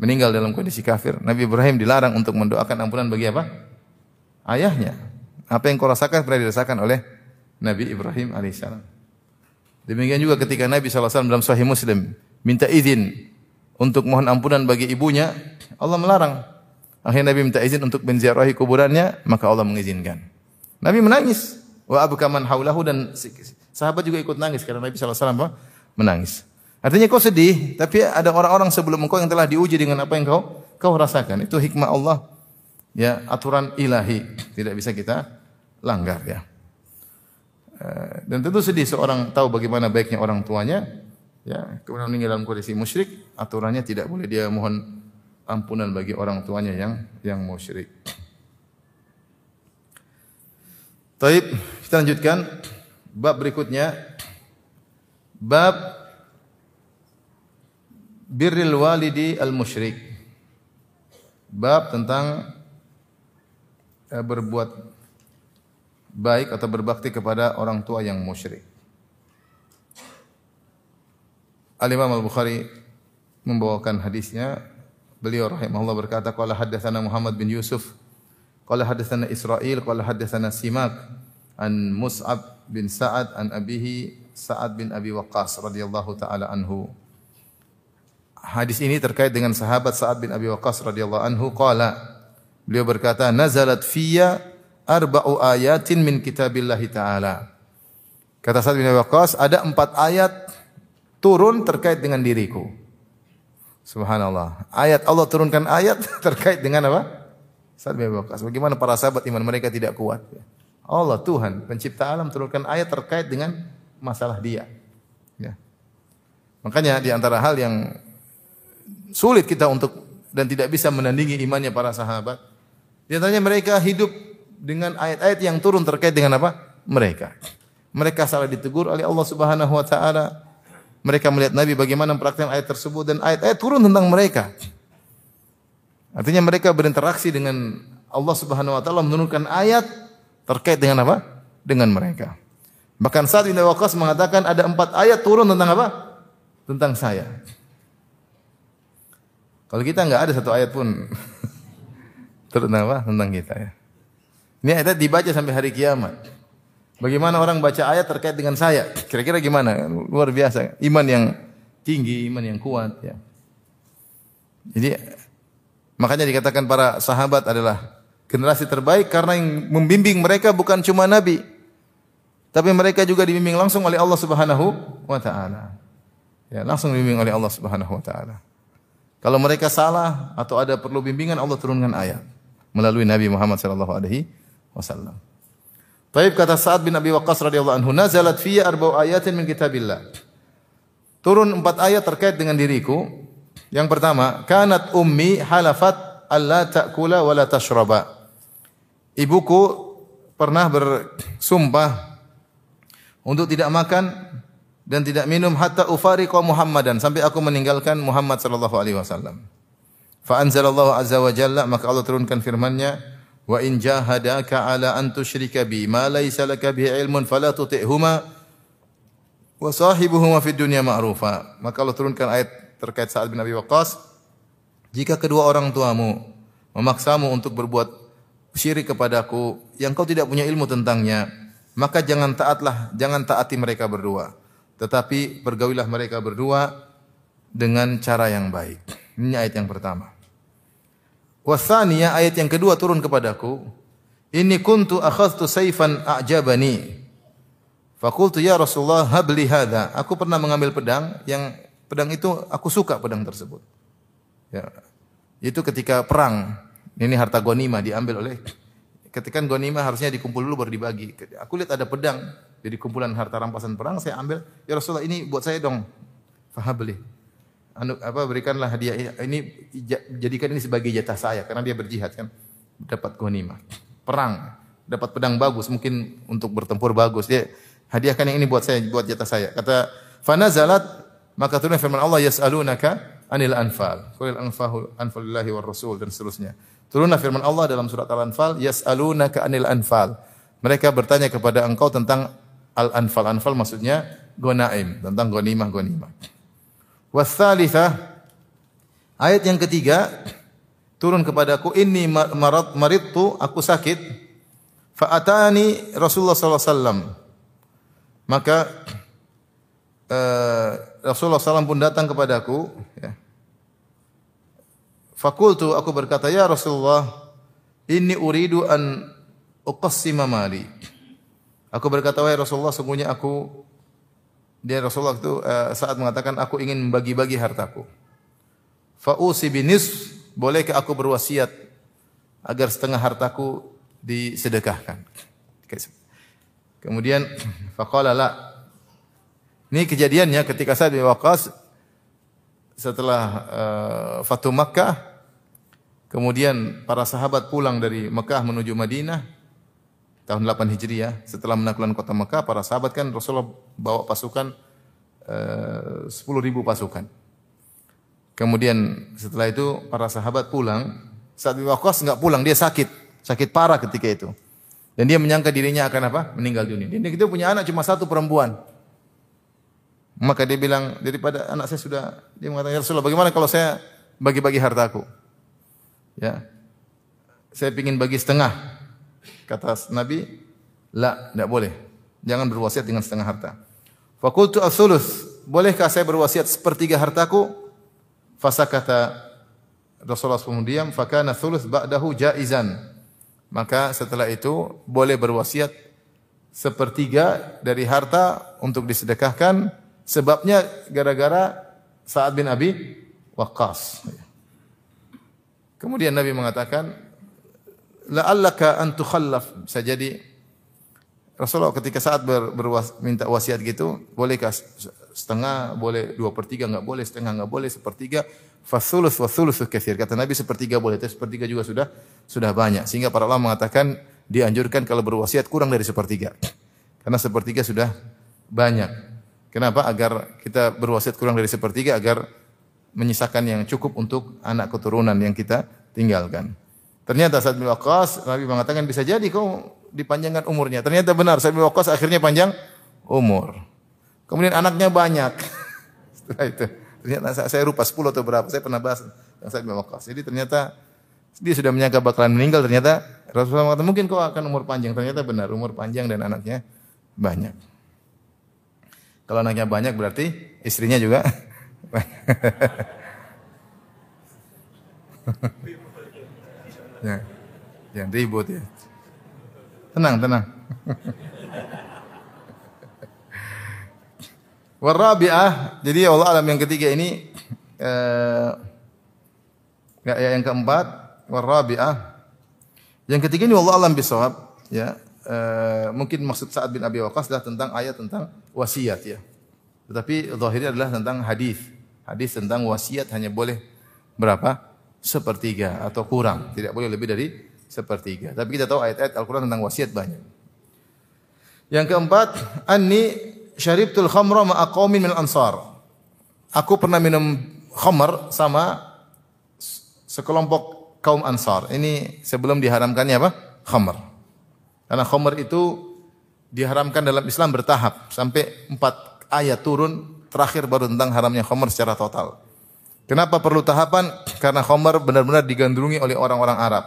A: Meninggal dalam kondisi kafir, Nabi Ibrahim dilarang untuk mendoakan ampunan bagi apa? Ayahnya. Apa yang kau rasakan pernah dirasakan oleh Nabi Ibrahim alaihissalam. Demikian juga ketika Nabi SAW dalam Sahih Muslim minta izin untuk mohon ampunan bagi ibunya, Allah melarang. Akhirnya Nabi minta izin untuk menziarahi kuburannya, maka Allah mengizinkan. Nabi menangis. Wa abkaman haulahu dan sahabat juga ikut nangis karena Nabi SAW menangis. Artinya kau sedih, tapi ada orang-orang sebelum engkau yang telah diuji dengan apa yang kau kau rasakan. Itu hikmah Allah. Ya, aturan ilahi tidak bisa kita langgar ya. Eh, dan tentu sedih seorang tahu bagaimana baiknya orang tuanya, ya, kemudian meninggal dalam kondisi musyrik, aturannya tidak boleh dia mohon ampunan bagi orang tuanya yang yang musyrik. Taib, kita lanjutkan bab berikutnya. Bab birril walidi al musyrik. Bab tentang eh, berbuat baik atau berbakti kepada orang tua yang musyrik. Al Imam Al Bukhari membawakan hadisnya. Beliau rahimahullah berkata, "Qala haddatsana Muhammad bin Yusuf, qala haddatsana Israil, qala haddatsana Simak an Mus'ab bin Sa'ad an abihi Sa'ad bin Abi Waqqas radhiyallahu taala anhu." Hadis ini terkait dengan sahabat Sa'ad bin Abi Waqqas radhiyallahu anhu qala beliau berkata nazalat fiyya arba'u ayatin min kitabillah taala. Kata Sa'ad bin Abi Waqqas ada empat ayat turun terkait dengan diriku. Subhanallah. Ayat Allah turunkan ayat [LAUGHS] terkait dengan apa? Sa'ad bin Abi Waqqas. Bagaimana para sahabat iman mereka tidak kuat? Allah Tuhan pencipta alam turunkan ayat terkait dengan masalah dia. Ya. Makanya di antara hal yang sulit kita untuk dan tidak bisa menandingi imannya para sahabat. Di antaranya mereka hidup dengan ayat-ayat yang turun terkait dengan apa? Mereka. Mereka salah ditegur oleh Allah Subhanahu wa taala. Mereka melihat Nabi bagaimana mempraktikkan ayat tersebut dan ayat-ayat turun tentang mereka. Artinya mereka berinteraksi dengan Allah Subhanahu wa taala menurunkan ayat terkait dengan apa? Dengan mereka. Bahkan saat bin Waqqas mengatakan ada empat ayat turun tentang apa? Tentang saya. Kalau kita nggak ada satu ayat pun [LAUGHS] tentang apa? Tentang kita ya. Ini ayat dibaca sampai hari kiamat. Bagaimana orang baca ayat terkait dengan saya? Kira-kira gimana? Luar biasa. Iman yang tinggi, iman yang kuat ya. Jadi makanya dikatakan para sahabat adalah generasi terbaik karena yang membimbing mereka bukan cuma nabi, tapi mereka juga dibimbing langsung oleh Allah Subhanahu wa taala. Ya, langsung dibimbing oleh Allah Subhanahu wa taala. Kalau mereka salah atau ada perlu bimbingan Allah turunkan ayat melalui Nabi Muhammad sallallahu alaihi wasallam. Taib kata Sa'ad bin Abi Waqqas radhiyallahu anhu, "Nazalat fiyya arba'u ayatin min kitabillah." Turun empat ayat terkait dengan diriku. Yang pertama, kanat ummi halafat alla ta'kula wa la tashraba. Ibuku pernah bersumpah untuk tidak makan dan tidak minum hatta ufariqa Muhammadan sampai aku meninggalkan Muhammad sallallahu alaihi wasallam. Fa anzalallahu azza wa jalla maka Allah turunkan firman-Nya wa in jahadaka ala an tusyrika bi ma laysa laka bihi ilmun fala tuti'huma wa sahibuhuma fid dunya ma'rufa. Maka Allah turunkan ayat terkait Sa'ad bin Abi Waqqas jika kedua orang tuamu memaksamu untuk berbuat syirik kepadaku yang kau tidak punya ilmu tentangnya maka jangan taatlah jangan taati mereka berdua tetapi bergawilah mereka berdua dengan cara yang baik. Ini ayat yang pertama. Wasaniya ayat yang kedua turun kepadaku. Ini kuntu akhadtu saifan a'jabani. Fakultu ya Rasulullah habli hadha. Aku pernah mengambil pedang yang pedang itu aku suka pedang tersebut. Ya. Itu ketika perang. Ini harta gonima diambil oleh ketika gonima harusnya dikumpul dulu baru dibagi. Aku lihat ada pedang jadi kumpulan harta rampasan perang saya ambil. Ya Rasulullah ini buat saya dong. Faham beli. Anu, apa berikanlah hadiah ini jadikan ini sebagai jatah saya karena dia berjihad kan dapat gonima perang dapat pedang bagus mungkin untuk bertempur bagus dia hadiahkan yang ini buat saya buat jatah saya kata fanazalat maka turun firman Allah yas'alunaka anil anfal. Qul anfahu anfalillahi war rasul dan seterusnya. Turunlah firman Allah dalam surat Al-Anfal, yas'alunaka anil anfal. Mereka bertanya kepada engkau tentang al-anfal. Anfal maksudnya gonaim, tentang gonimah-gonimah. Wassalitsah ayat yang ketiga turun kepadaku inni marat maridtu aku sakit fa atani Rasulullah wasallam maka uh, Rasulullah SAW pun datang kepadaku. Ya. Fakultu aku berkata, Ya Rasulullah, ini uridu an uqassima mali. Aku berkata, wahai Rasulullah, sungguhnya aku dia Rasulullah itu uh, saat mengatakan aku ingin membagi-bagi hartaku. Fa'usi binis, bolehkah aku berwasiat agar setengah hartaku disedekahkan? Kemudian [CLEARS THROAT] faqala la ini kejadiannya ketika Sa'ad bin Waqqas setelah uh, Fatu Makkah kemudian para sahabat pulang dari Mekah menuju Madinah tahun 8 Hijriah setelah menaklukkan kota Mekah para sahabat kan Rasulullah bawa pasukan eh, sepuluh ribu pasukan. Kemudian setelah itu para sahabat pulang. Sa'ad bin Waqqas enggak pulang dia sakit. Sakit parah ketika itu. Dan dia menyangka dirinya akan apa? Meninggal dunia. Dia itu punya anak cuma satu perempuan. Maka dia bilang, daripada anak saya sudah, dia mengatakan, ya Rasulullah, bagaimana kalau saya bagi-bagi hartaku? Ya, saya ingin bagi setengah. Kata Nabi, la, tidak boleh. Jangan berwasiat dengan setengah harta. Fakultu asulus, bolehkah saya berwasiat sepertiga hartaku? Fasa kata Rasulullah SAW diam, fakana sulus ba'dahu jaizan. Maka setelah itu boleh berwasiat sepertiga dari harta untuk disedekahkan Sebabnya gara-gara Sa'ad bin Abi Waqqas. Kemudian Nabi mengatakan, la'allaka an tukhallaf. Bisa jadi Rasulullah ketika saat ber, berwas, minta wasiat gitu, bolehkah setengah, boleh dua per tiga, enggak boleh, setengah enggak boleh, sepertiga, fasulus wasulus kathir. Kata Nabi sepertiga boleh, tapi sepertiga juga sudah sudah banyak. Sehingga para ulama mengatakan dianjurkan kalau berwasiat kurang dari sepertiga. Karena sepertiga sudah banyak. Kenapa? Agar kita berwasiat kurang dari sepertiga agar menyisakan yang cukup untuk anak keturunan yang kita tinggalkan. Ternyata saat bin Waqqas Nabi mengatakan bisa jadi kau dipanjangkan umurnya. Ternyata benar Sa'ad bin Waqqas akhirnya panjang umur. Kemudian anaknya banyak. [LAUGHS] Setelah itu ternyata saya lupa 10 atau berapa. Saya pernah bahas yang Sa'ad bin Waqqas. Jadi ternyata dia sudah menyangka bakalan meninggal ternyata Rasulullah mengatakan mungkin kau akan umur panjang. Ternyata benar umur panjang dan anaknya banyak. Kalau anaknya banyak berarti istrinya juga [LAUGHS] [LAUGHS] ya. Jangan ribut ya. Tenang, tenang. [LAUGHS] Warabi'ah, jadi Allah alam yang ketiga ini eh, ya, yang keempat warabi'ah. Yang ketiga ini Allah alam bisawab, ya. Eh, mungkin maksud Sa'ad bin Abi Waqqas adalah tentang ayat tentang wasiat ya. Tetapi zahirnya adalah tentang hadis. Hadis tentang wasiat hanya boleh berapa? Sepertiga atau kurang. Tidak boleh lebih dari sepertiga. Tapi kita tahu ayat-ayat Al-Quran tentang wasiat banyak. Yang keempat, anni syaribtul khamra ma'a min ansar. Aku pernah minum khamar sama sekelompok kaum ansar. Ini sebelum diharamkannya apa? Khamar. Karena khomer itu diharamkan dalam Islam bertahap sampai empat ayat turun terakhir baru tentang haramnya khomer secara total. Kenapa perlu tahapan? Karena khomer benar-benar digandrungi oleh orang-orang Arab.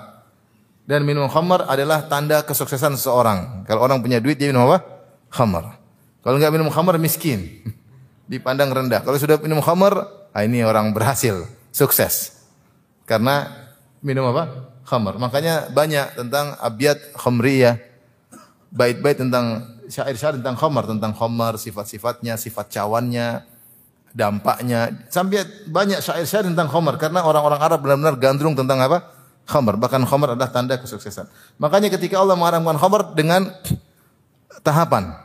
A: Dan minum khomer adalah tanda kesuksesan seseorang. Kalau orang punya duit dia minum apa? Khomer. Kalau enggak minum khomer miskin. [LAUGHS] Dipandang rendah. Kalau sudah minum khomer, ah ini orang berhasil, sukses. Karena minum apa? Khomer. Makanya banyak tentang abiyat khomriyah bait-bait tentang syair-syair tentang khamar, tentang khamar, sifat-sifatnya, sifat cawannya, dampaknya. Sampai banyak syair-syair tentang khamar karena orang-orang Arab benar-benar gandrung tentang apa? Khamar. Bahkan khamar adalah tanda kesuksesan. Makanya ketika Allah mengharamkan khamar dengan tahapan.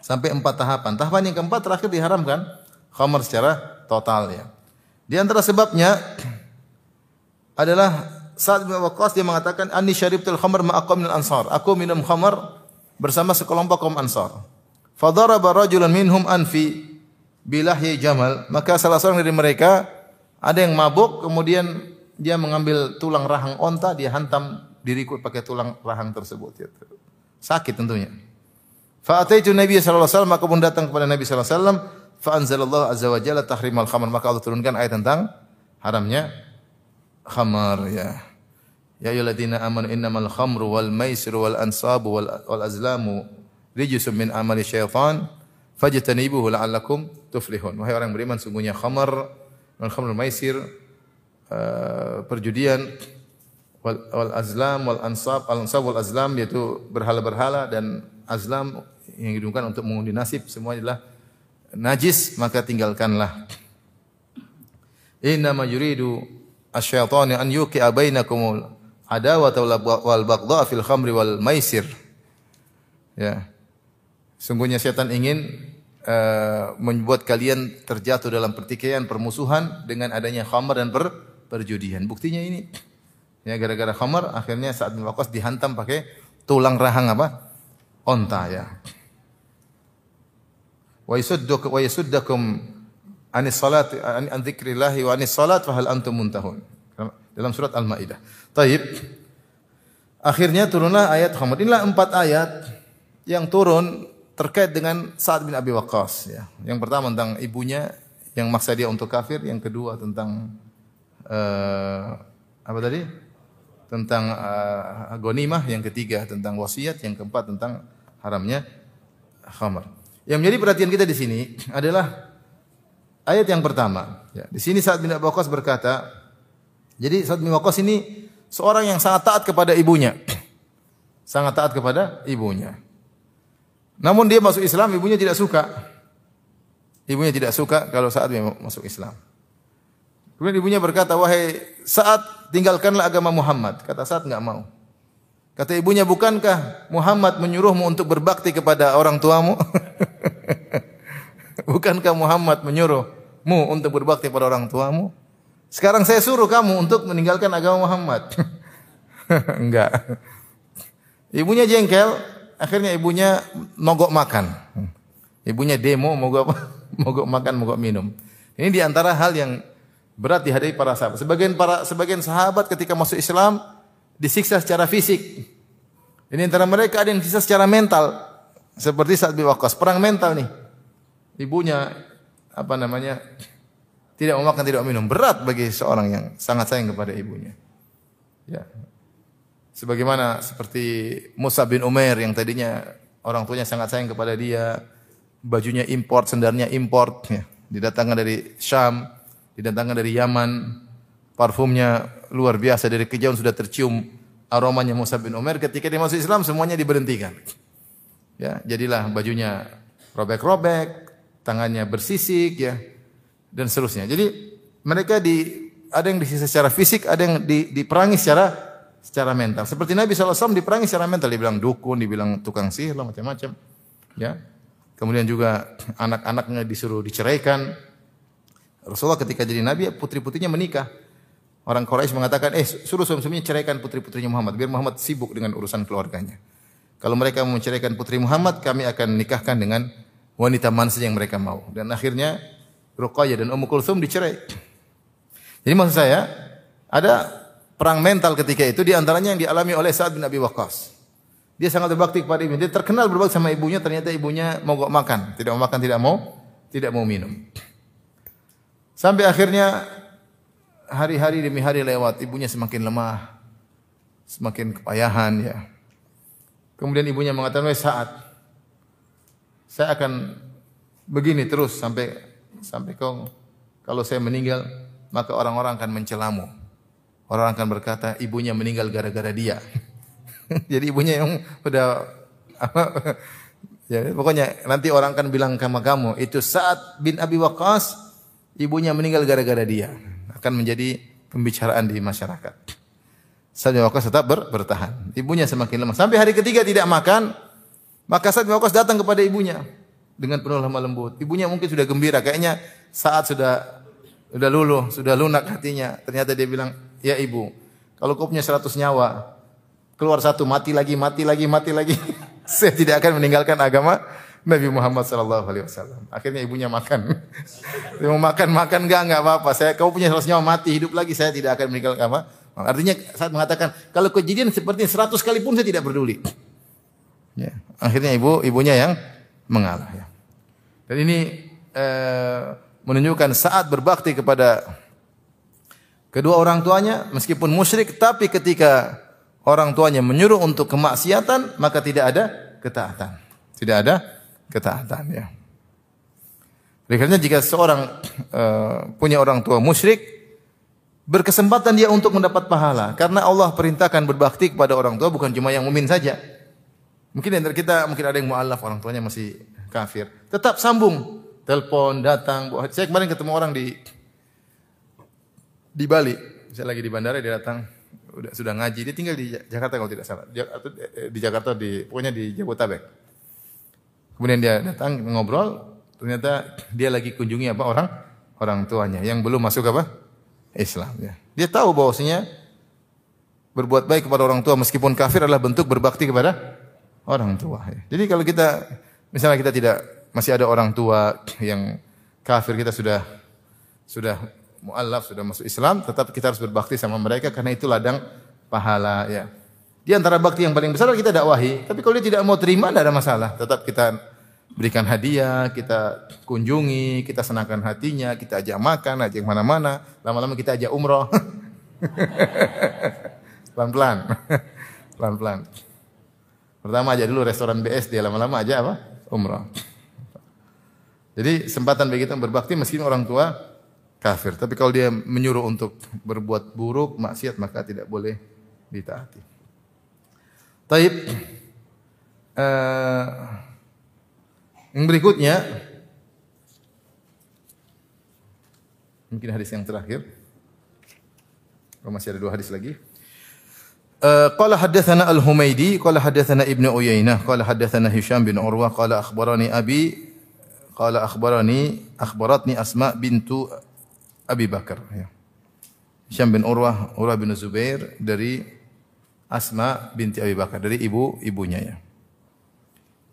A: Sampai empat tahapan. Tahapan yang keempat terakhir diharamkan khamar secara total ya. Di antara sebabnya [CLEARS THROAT] adalah saat bin Waqqas dia mengatakan anni syaribtul khamar ma'aqam ansar. Aku minum khamar bersama sekelompok kaum ansar. Fadaraba rajulan minhum anfi bilahyi jamal. Maka salah seorang dari mereka ada yang mabuk kemudian dia mengambil tulang rahang onta dia hantam diriku pakai tulang rahang tersebut. Sakit tentunya. Fa ataitu Nabi sallallahu alaihi wasallam maka pun datang kepada Nabi sallallahu alaihi wasallam fa anzalallahu azza wa jalla tahrimal khamar maka Allah turunkan ayat tentang haramnya khamar ya. Ya ayyuhalladzina amanu innamal khamru wal maisiru wal ansabu wal, wal azlamu rijsun min amali syaitan fajtanibuhu la'allakum tuflihun. Wahai orang beriman sungguhnya khamar wal khamrul maisir uh, perjudian wal, wal azlam wal ansab al ansab wal azlam yaitu berhala-berhala dan azlam yang didungkan untuk mengundi nasib semuanya adalah najis maka tinggalkanlah. Inna ma yuridu asyaitanu an yuqi'a bainakum adawata wal baghdha fil khamri wal maisir. Ya. Sungguhnya setan ingin uh, membuat kalian terjatuh dalam pertikaian, permusuhan dengan adanya khamar dan per, perjudian. Buktinya ini. Ya gara-gara khamar akhirnya saat Waqqas dihantam pakai tulang rahang apa? Onta ya. Wa yasuddukum wa yasuddakum anis salat an dzikrillah wa anis salat fa hal antum muntahun. Dalam surat Al-Maidah. Taib. Akhirnya turunlah ayat Muhammad. Inilah empat ayat yang turun terkait dengan Sa'ad bin Abi Waqqas. Ya. Yang pertama tentang ibunya yang maksa dia untuk kafir. Yang kedua tentang uh, apa tadi? Tentang uh, gonimah. Yang ketiga tentang wasiat. Yang keempat tentang haramnya khamar. Yang menjadi perhatian kita di sini adalah ayat yang pertama. Ya, di sini Sa'ad bin Abi Waqqas berkata, jadi Sa'ad bin Waqqas ini seorang yang sangat taat kepada ibunya. [CLEARS THROAT] Sangat taat kepada ibunya. Namun dia masuk Islam, ibunya tidak suka. Ibunya tidak suka kalau saat dia masuk Islam. Kemudian ibunya berkata, wahai saat tinggalkanlah agama Muhammad. Kata saat nggak mau. Kata ibunya, bukankah Muhammad menyuruhmu untuk berbakti kepada orang tuamu? [LAUGHS] bukankah Muhammad menyuruhmu untuk berbakti kepada orang tuamu? Sekarang saya suruh kamu untuk meninggalkan agama Muhammad. [LAUGHS] Enggak. Ibunya jengkel, akhirnya ibunya mogok makan. Ibunya demo mogok apa? [LAUGHS] mogok makan, mogok minum. Ini di antara hal yang berat dihadapi para sahabat. Sebagian para sebagian sahabat ketika masuk Islam disiksa secara fisik. Ini antara mereka ada yang disiksa secara mental. Seperti saat Waqqas, perang mental nih. Ibunya apa namanya? Tidak mau makan, tidak mau minum. Berat bagi seorang yang sangat sayang kepada ibunya. Ya. Sebagaimana seperti Musa bin Umair yang tadinya orang tuanya sangat sayang kepada dia, bajunya import, sendarnya import, ya. didatangkan dari Syam, didatangkan dari Yaman, parfumnya luar biasa dari kejauhan sudah tercium aromanya Musa bin Umair. Ketika dia masuk Islam semuanya diberhentikan. Ya, jadilah bajunya robek-robek, tangannya bersisik, ya, dan seterusnya. Jadi mereka di ada yang disisa secara fisik, ada yang di, diperangi secara secara mental. Seperti Nabi SAW diperangi secara mental, dibilang dukun, dibilang tukang sihir, macam-macam. Ya. Kemudian juga anak-anaknya disuruh diceraikan. Rasulullah ketika jadi nabi, putri-putrinya menikah. Orang Quraisy mengatakan, eh suruh suami-suaminya ceraikan putri-putrinya Muhammad, biar Muhammad sibuk dengan urusan keluarganya. Kalau mereka mau menceraikan putri Muhammad, kami akan nikahkan dengan wanita mana saja yang mereka mau. Dan akhirnya Ruqayyah dan Ummu Kulthum dicerai. Jadi maksud saya, ada perang mental ketika itu di antaranya yang dialami oleh Sa'ad bin Abi Waqqas. Dia sangat berbakti kepada ibunya. Dia terkenal berbakti sama ibunya, ternyata ibunya mogok makan, tidak mau makan, tidak mau tidak mau minum. Sampai akhirnya hari-hari demi hari lewat, ibunya semakin lemah, semakin kepayahan ya. Kemudian ibunya mengatakan, "Wes saat saya akan begini terus sampai sampai kau kalau saya meninggal maka orang-orang akan mencelamu. Orang akan berkata ibunya meninggal gara-gara dia. [LAUGHS] Jadi ibunya yang udah apa [LAUGHS] Ya, pokoknya nanti orang akan bilang sama kamu, itu saat bin Abi Waqqas ibunya meninggal gara-gara dia. Akan menjadi pembicaraan di masyarakat. Sa'ad bin Waqqas tetap ber, bertahan. Ibunya semakin lemah. Sampai hari ketiga tidak makan, maka Sa'ad bin Waqqas datang kepada ibunya dengan penuh lemah lembut. Ibunya mungkin sudah gembira, kayaknya saat sudah sudah luluh, sudah lunak hatinya. Ternyata dia bilang, "Ya ibu, kalau kau punya 100 nyawa, keluar satu mati lagi, mati lagi, mati lagi. [LAUGHS] Saya tidak akan meninggalkan agama Nabi Muhammad sallallahu alaihi wasallam. Akhirnya ibunya makan. [LAUGHS] Dia mau makan, makan enggak enggak apa-apa. Saya kau punya 100 nyawa mati, hidup lagi saya tidak akan meninggalkan agama. Artinya saat mengatakan kalau kejadian seperti 100 kali pun saya tidak peduli. Ya. Akhirnya ibu ibunya yang mengalah ya. Dan ini eh, menunjukkan saat berbakti kepada kedua orang tuanya meskipun musyrik tapi ketika orang tuanya menyuruh untuk kemaksiatan maka tidak ada ketaatan. Tidak ada ketaatan ya. Karena jika seorang uh, [CLEARS THROAT] punya orang tua musyrik berkesempatan dia untuk mendapat pahala karena Allah perintahkan berbakti kepada orang tua bukan cuma yang mumin saja. Mungkin dari kita mungkin ada yang mualaf orang tuanya masih kafir. Tetap sambung, telepon, datang. Saya kemarin ketemu orang di di Bali. Saya lagi di bandara dia datang udah sudah ngaji. Dia tinggal di Jakarta kalau tidak salah. Eh, di Jakarta di pokoknya di Jabotabek. Kemudian dia datang ngobrol, ternyata dia lagi kunjungi apa orang orang tuanya yang belum masuk apa Islam ya. Dia tahu bahwasanya berbuat baik kepada orang tua meskipun kafir adalah bentuk berbakti kepada orang tua. Ya. Jadi kalau kita Misalnya kita tidak masih ada orang tua yang kafir kita sudah sudah mualaf sudah masuk Islam, tetap kita harus berbakti sama mereka karena itu ladang pahala ya. Di antara bakti yang paling besar kita dakwahi, tapi kalau dia tidak mau terima tidak ada masalah, tetap kita berikan hadiah, kita kunjungi, kita senangkan hatinya, kita ajak makan, ajak mana-mana, lama-lama kita ajak umroh. [LAUGHS] Pelan-pelan. [LAUGHS] Pelan-pelan. Pertama aja dulu restoran BSD, lama-lama aja apa? umrah. Jadi sempatan bagi kita berbakti meskipun orang tua kafir. Tapi kalau dia menyuruh untuk berbuat buruk, maksiat, maka tidak boleh ditaati. Taib. Uh, yang berikutnya, mungkin hadis yang terakhir. Kalau masih ada dua hadis lagi. قال حدثنا الهميدي قال حدثنا ابن أيينة قال حدثنا هشام بن عروة قال أخبرني أبي قال أخبرني أخبرتني أسماء بنت Abi Bakar. Ya. Syam bin Urwah, Urwah bin Zubair dari Asma binti Abi Bakar dari ibu ibunya ya.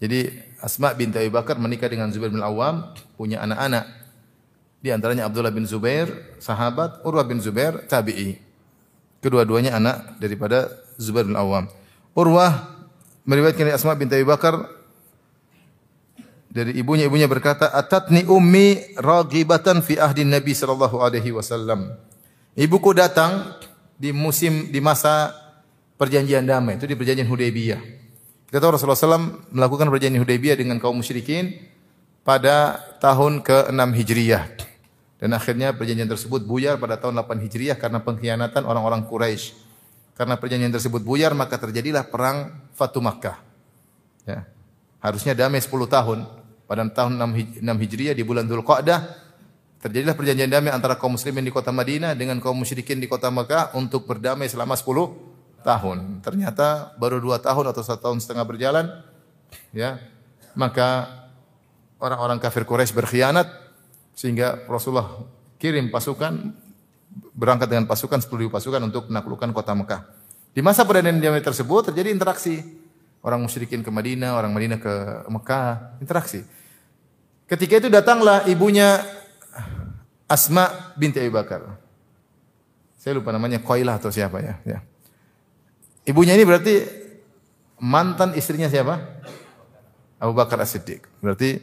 A: Jadi Asma binti Abi Bakar menikah dengan Zubair bin Awam, punya anak-anak. Di antaranya Abdullah bin Zubair, sahabat, Urwah bin Zubair, tabi'i. Kedua-duanya anak daripada Zubair bin Awam. Urwah meriwayatkan dari Asma binti Abi Bakar dari ibunya ibunya berkata atatni ummi ragibatan fi ahdi Nabi sallallahu alaihi wasallam. Ibuku datang di musim di masa perjanjian damai itu di perjanjian Hudaybiyah. Kita tahu Rasulullah SAW melakukan perjanjian Hudaybiyah dengan kaum musyrikin pada tahun ke-6 Hijriyah. Dan akhirnya perjanjian tersebut buyar pada tahun 8 Hijriah karena pengkhianatan orang-orang Quraisy. Karena perjanjian tersebut buyar maka terjadilah perang Fatu Makkah. Ya. Harusnya damai 10 tahun. Pada tahun 6 Hijriah di bulan Dzulqa'dah terjadilah perjanjian damai antara kaum muslimin di kota Madinah dengan kaum musyrikin di kota Makkah untuk berdamai selama 10 tahun. Ternyata baru 2 tahun atau 1 tahun setengah berjalan ya. Maka orang-orang kafir Quraisy berkhianat sehingga Rasulullah kirim pasukan berangkat dengan pasukan 10 pasukan untuk menaklukkan kota Mekah. Di masa perjanjian damai tersebut terjadi interaksi. Orang musyrikin ke Madinah, orang Madinah ke Mekah, interaksi. Ketika itu datanglah ibunya Asma binti Abu Bakar. Saya lupa namanya Qailah atau siapa ya, ya. Ibunya ini berarti mantan istrinya siapa? Abu Bakar As-Siddiq. Berarti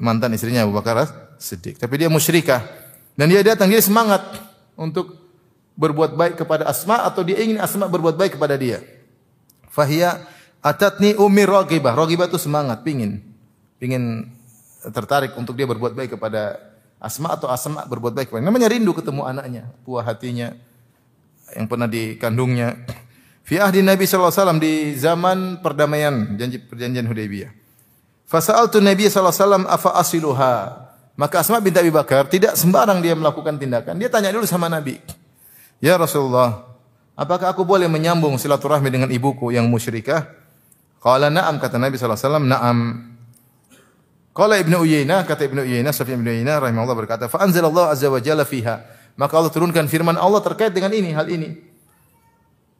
A: mantan istrinya Abu Bakar Siddiq. Tapi dia musyrikah. Dan dia datang, dia semangat untuk berbuat baik kepada Asma atau dia ingin Asma berbuat baik kepada dia. Fahia atatni umi ragibah. Ragibah itu semangat, pingin. Pingin tertarik untuk dia berbuat baik kepada Asma atau Asma berbuat baik kepada. Namanya rindu ketemu anaknya, puas hatinya yang pernah dikandungnya. Fi ahdi Nabi sallallahu alaihi wasallam di zaman perdamaian janji perjanjian Hudaybiyah. Fasa'altu Nabi sallallahu alaihi wasallam afa asiluha. Maka Asma binti Abi Bakar tidak sembarang dia melakukan tindakan. Dia tanya dulu sama Nabi. Ya Rasulullah, apakah aku boleh menyambung silaturahmi dengan ibuku yang musyrikah? Qala na'am kata Nabi sallallahu alaihi wasallam, na'am. Qala Ibnu Uyainah kata Ibnu Uyainah Sufyan Ibnu Uyainah rahimahullah berkata, fa anzalallahu azza wa jalla fiha. Maka Allah turunkan firman Allah terkait dengan ini, hal ini.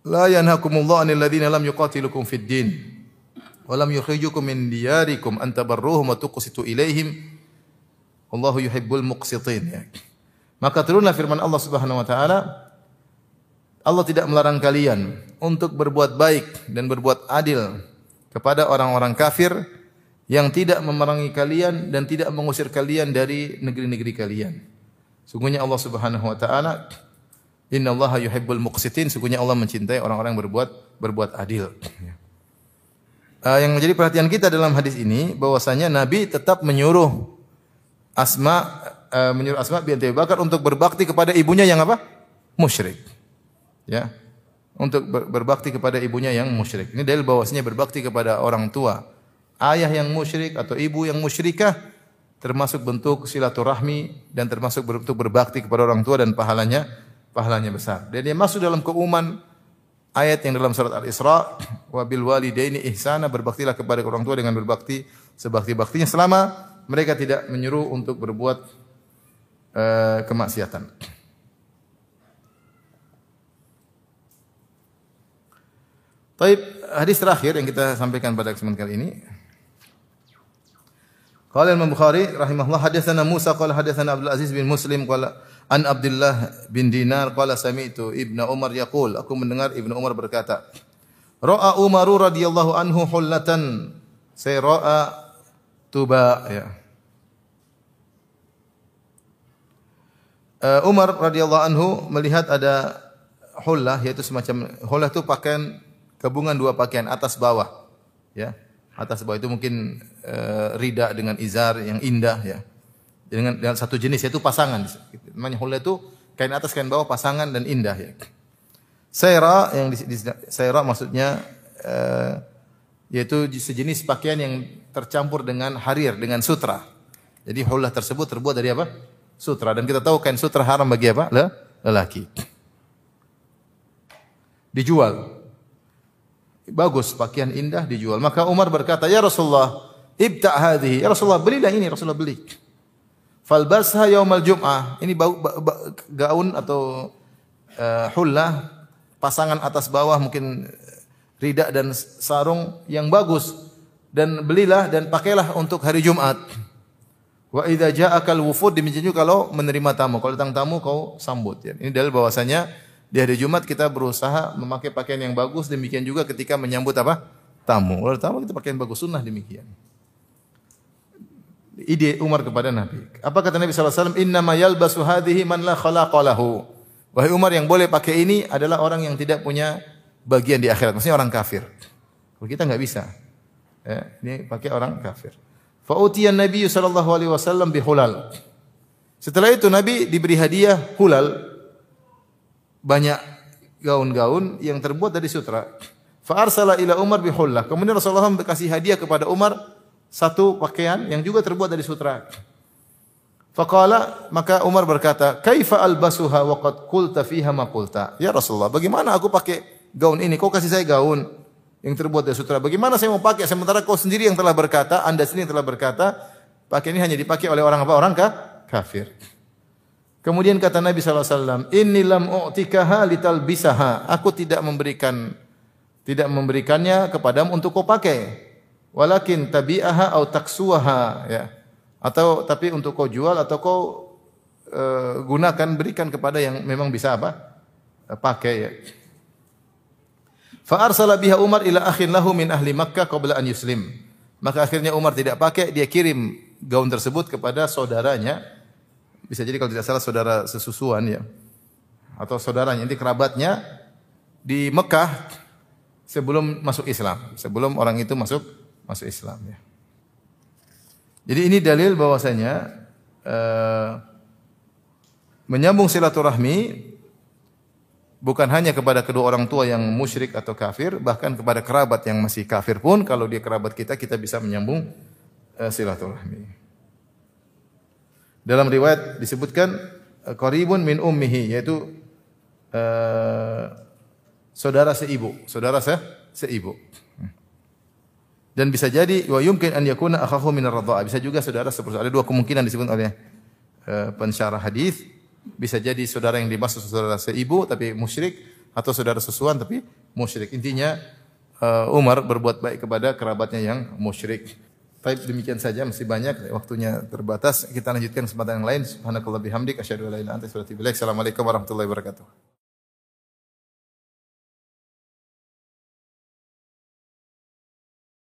A: La yanhakumullahu anil ladzina lam yuqatilukum fid din wa lam yukhrijukum min diyarikum an tabarruhum wa tuqsitu ilaihim. Allahu yuhibbul muqsitin. Ya. Maka turunlah firman Allah Subhanahu wa taala, Allah tidak melarang kalian untuk berbuat baik dan berbuat adil kepada orang-orang kafir yang tidak memerangi kalian dan tidak mengusir kalian dari negeri-negeri kalian. Sungguhnya Allah Subhanahu wa taala Innallaha yuhibbul muqsitin, sungguhnya Allah mencintai orang-orang yang berbuat berbuat adil. Uh, [LAUGHS] yang menjadi perhatian kita dalam hadis ini bahwasanya Nabi tetap menyuruh Asma uh, menyuruh Asma binti Abu Bakar untuk berbakti kepada ibunya yang apa? musyrik. Ya. Untuk ber berbakti kepada ibunya yang musyrik. Ini dalil bahwasanya berbakti kepada orang tua ayah yang musyrik atau ibu yang musyrikah termasuk bentuk silaturahmi dan termasuk bentuk berbakti kepada orang tua dan pahalanya pahalanya besar. Dan dia masuk dalam keumuman ayat yang dalam surat Al-Isra [CLEARS THROAT] wa bil walidaini ihsana berbaktilah kepada orang tua dengan berbakti sebakti-baktinya selama mereka tidak menyuruh untuk berbuat uh, kemaksiatan. Taib hadis terakhir yang kita sampaikan pada kesempatan kali ini Qala Imam Bukhari rahimahullah hadatsana Musa qala hadatsana Abdul Aziz bin Muslim qala an Abdullah bin Dinar qala sami'tu Ibnu Umar yaqul aku mendengar Ibnu Umar berkata Ra'a Umar radhiyallahu anhu hullatan. Saya ra'a tuba ya. Uh, Umar radhiyallahu anhu melihat ada hullah yaitu semacam hullah itu pakaian gabungan dua pakaian atas bawah ya atas bawah itu mungkin uh, rida dengan izar yang indah ya. Dengan, dengan satu jenis yaitu pasangan. Namanya hulla itu kain atas kain bawah pasangan dan indah ya. Saira yang di, di saira maksudnya uh, yaitu sejenis pakaian yang tercampur dengan harir dengan sutra. Jadi hullah tersebut terbuat dari apa? Sutra dan kita tahu kain sutra haram bagi apa? Lelaki. Dijual bagus, pakaian indah dijual. Maka Umar berkata, "Ya Rasulullah, ibta' hadhihi." Ya Rasulullah, belilah ini, Rasulullah beli. Falbasha yaumal jum'ah. Ini bau, ba, ba, gaun atau uh, hullah pasangan atas bawah mungkin ridak dan sarung yang bagus dan belilah dan pakailah untuk hari Jumat. Wa idza ja'akal wufud demikian juga kalau menerima tamu. Kalau datang tamu kau sambut ya. Ini dalil bahwasanya di hari Jumat kita berusaha memakai pakaian yang bagus, demikian juga ketika menyambut apa? Tamu. Kalau tamu kita pakaian bagus sunnah demikian. Ide Umar kepada Nabi. Apa kata Nabi SAW? Inna ma yalbasu hadhihi man la khalaqalahu. Wahai Umar yang boleh pakai ini adalah orang yang tidak punya bagian di akhirat. Maksudnya orang kafir. Kalau kita nggak bisa. Ya, ini pakai orang kafir. Fa'utiyan Nabi sallallahu alaihi wasallam bihulal. Setelah itu Nabi diberi hadiah hulal banyak gaun-gaun yang terbuat dari sutra. Fa arsala ila Umar bihullah. Kemudian Rasulullah SAW kasih hadiah kepada Umar satu pakaian yang juga terbuat dari sutra. Faqala maka Umar berkata, "Kaifa albasuha wa qad qulta fiha ma qulta?" Ya Rasulullah, bagaimana aku pakai gaun ini? Kau kasih saya gaun yang terbuat dari sutra. Bagaimana saya mau pakai sementara kau sendiri yang telah berkata, Anda sendiri yang telah berkata, pakaian ini hanya dipakai oleh orang apa? Orang kah? kafir. Kemudian kata Nabi SAW, Inni lam u'tikaha bisaha. Aku tidak memberikan tidak memberikannya kepadamu untuk kau pakai. Walakin tabi'aha atau taksuaha. Ya. Atau tapi untuk kau jual atau kau uh, gunakan berikan kepada yang memang bisa apa? Pakai ya. Fa arsala biha Umar ila akhin lahu min ahli Makkah qabla an yuslim. Maka akhirnya Umar tidak pakai, dia kirim gaun tersebut kepada saudaranya bisa jadi kalau tidak salah saudara sesusuan ya. Atau saudaranya, ini kerabatnya di Mekah sebelum masuk Islam, sebelum orang itu masuk masuk Islam ya. Jadi ini dalil bahwasanya uh, menyambung silaturahmi bukan hanya kepada kedua orang tua yang musyrik atau kafir, bahkan kepada kerabat yang masih kafir pun kalau dia kerabat kita kita bisa menyambung uh, silaturahmi. Dalam riwayat disebutkan uh, qaribun min ummihi yaitu uh, saudara seibu, saudara se seibu. Dan bisa jadi wa yumkin an yakuna akhahu min ar Bisa juga saudara seperti ada dua kemungkinan disebut oleh uh, pensyarah hadis. Bisa jadi saudara yang dimaksud saudara seibu tapi musyrik atau saudara sesuan tapi musyrik. Intinya uh, Umar berbuat baik kepada kerabatnya yang musyrik. Baik demikian saja masih banyak waktunya terbatas. Kita lanjutkan kesempatan yang lain. Subhanakallah bihamdik asyhadu an la ilaha illa anta astaghfiruka wa atubu ilaik. Assalamualaikum warahmatullahi wabarakatuh.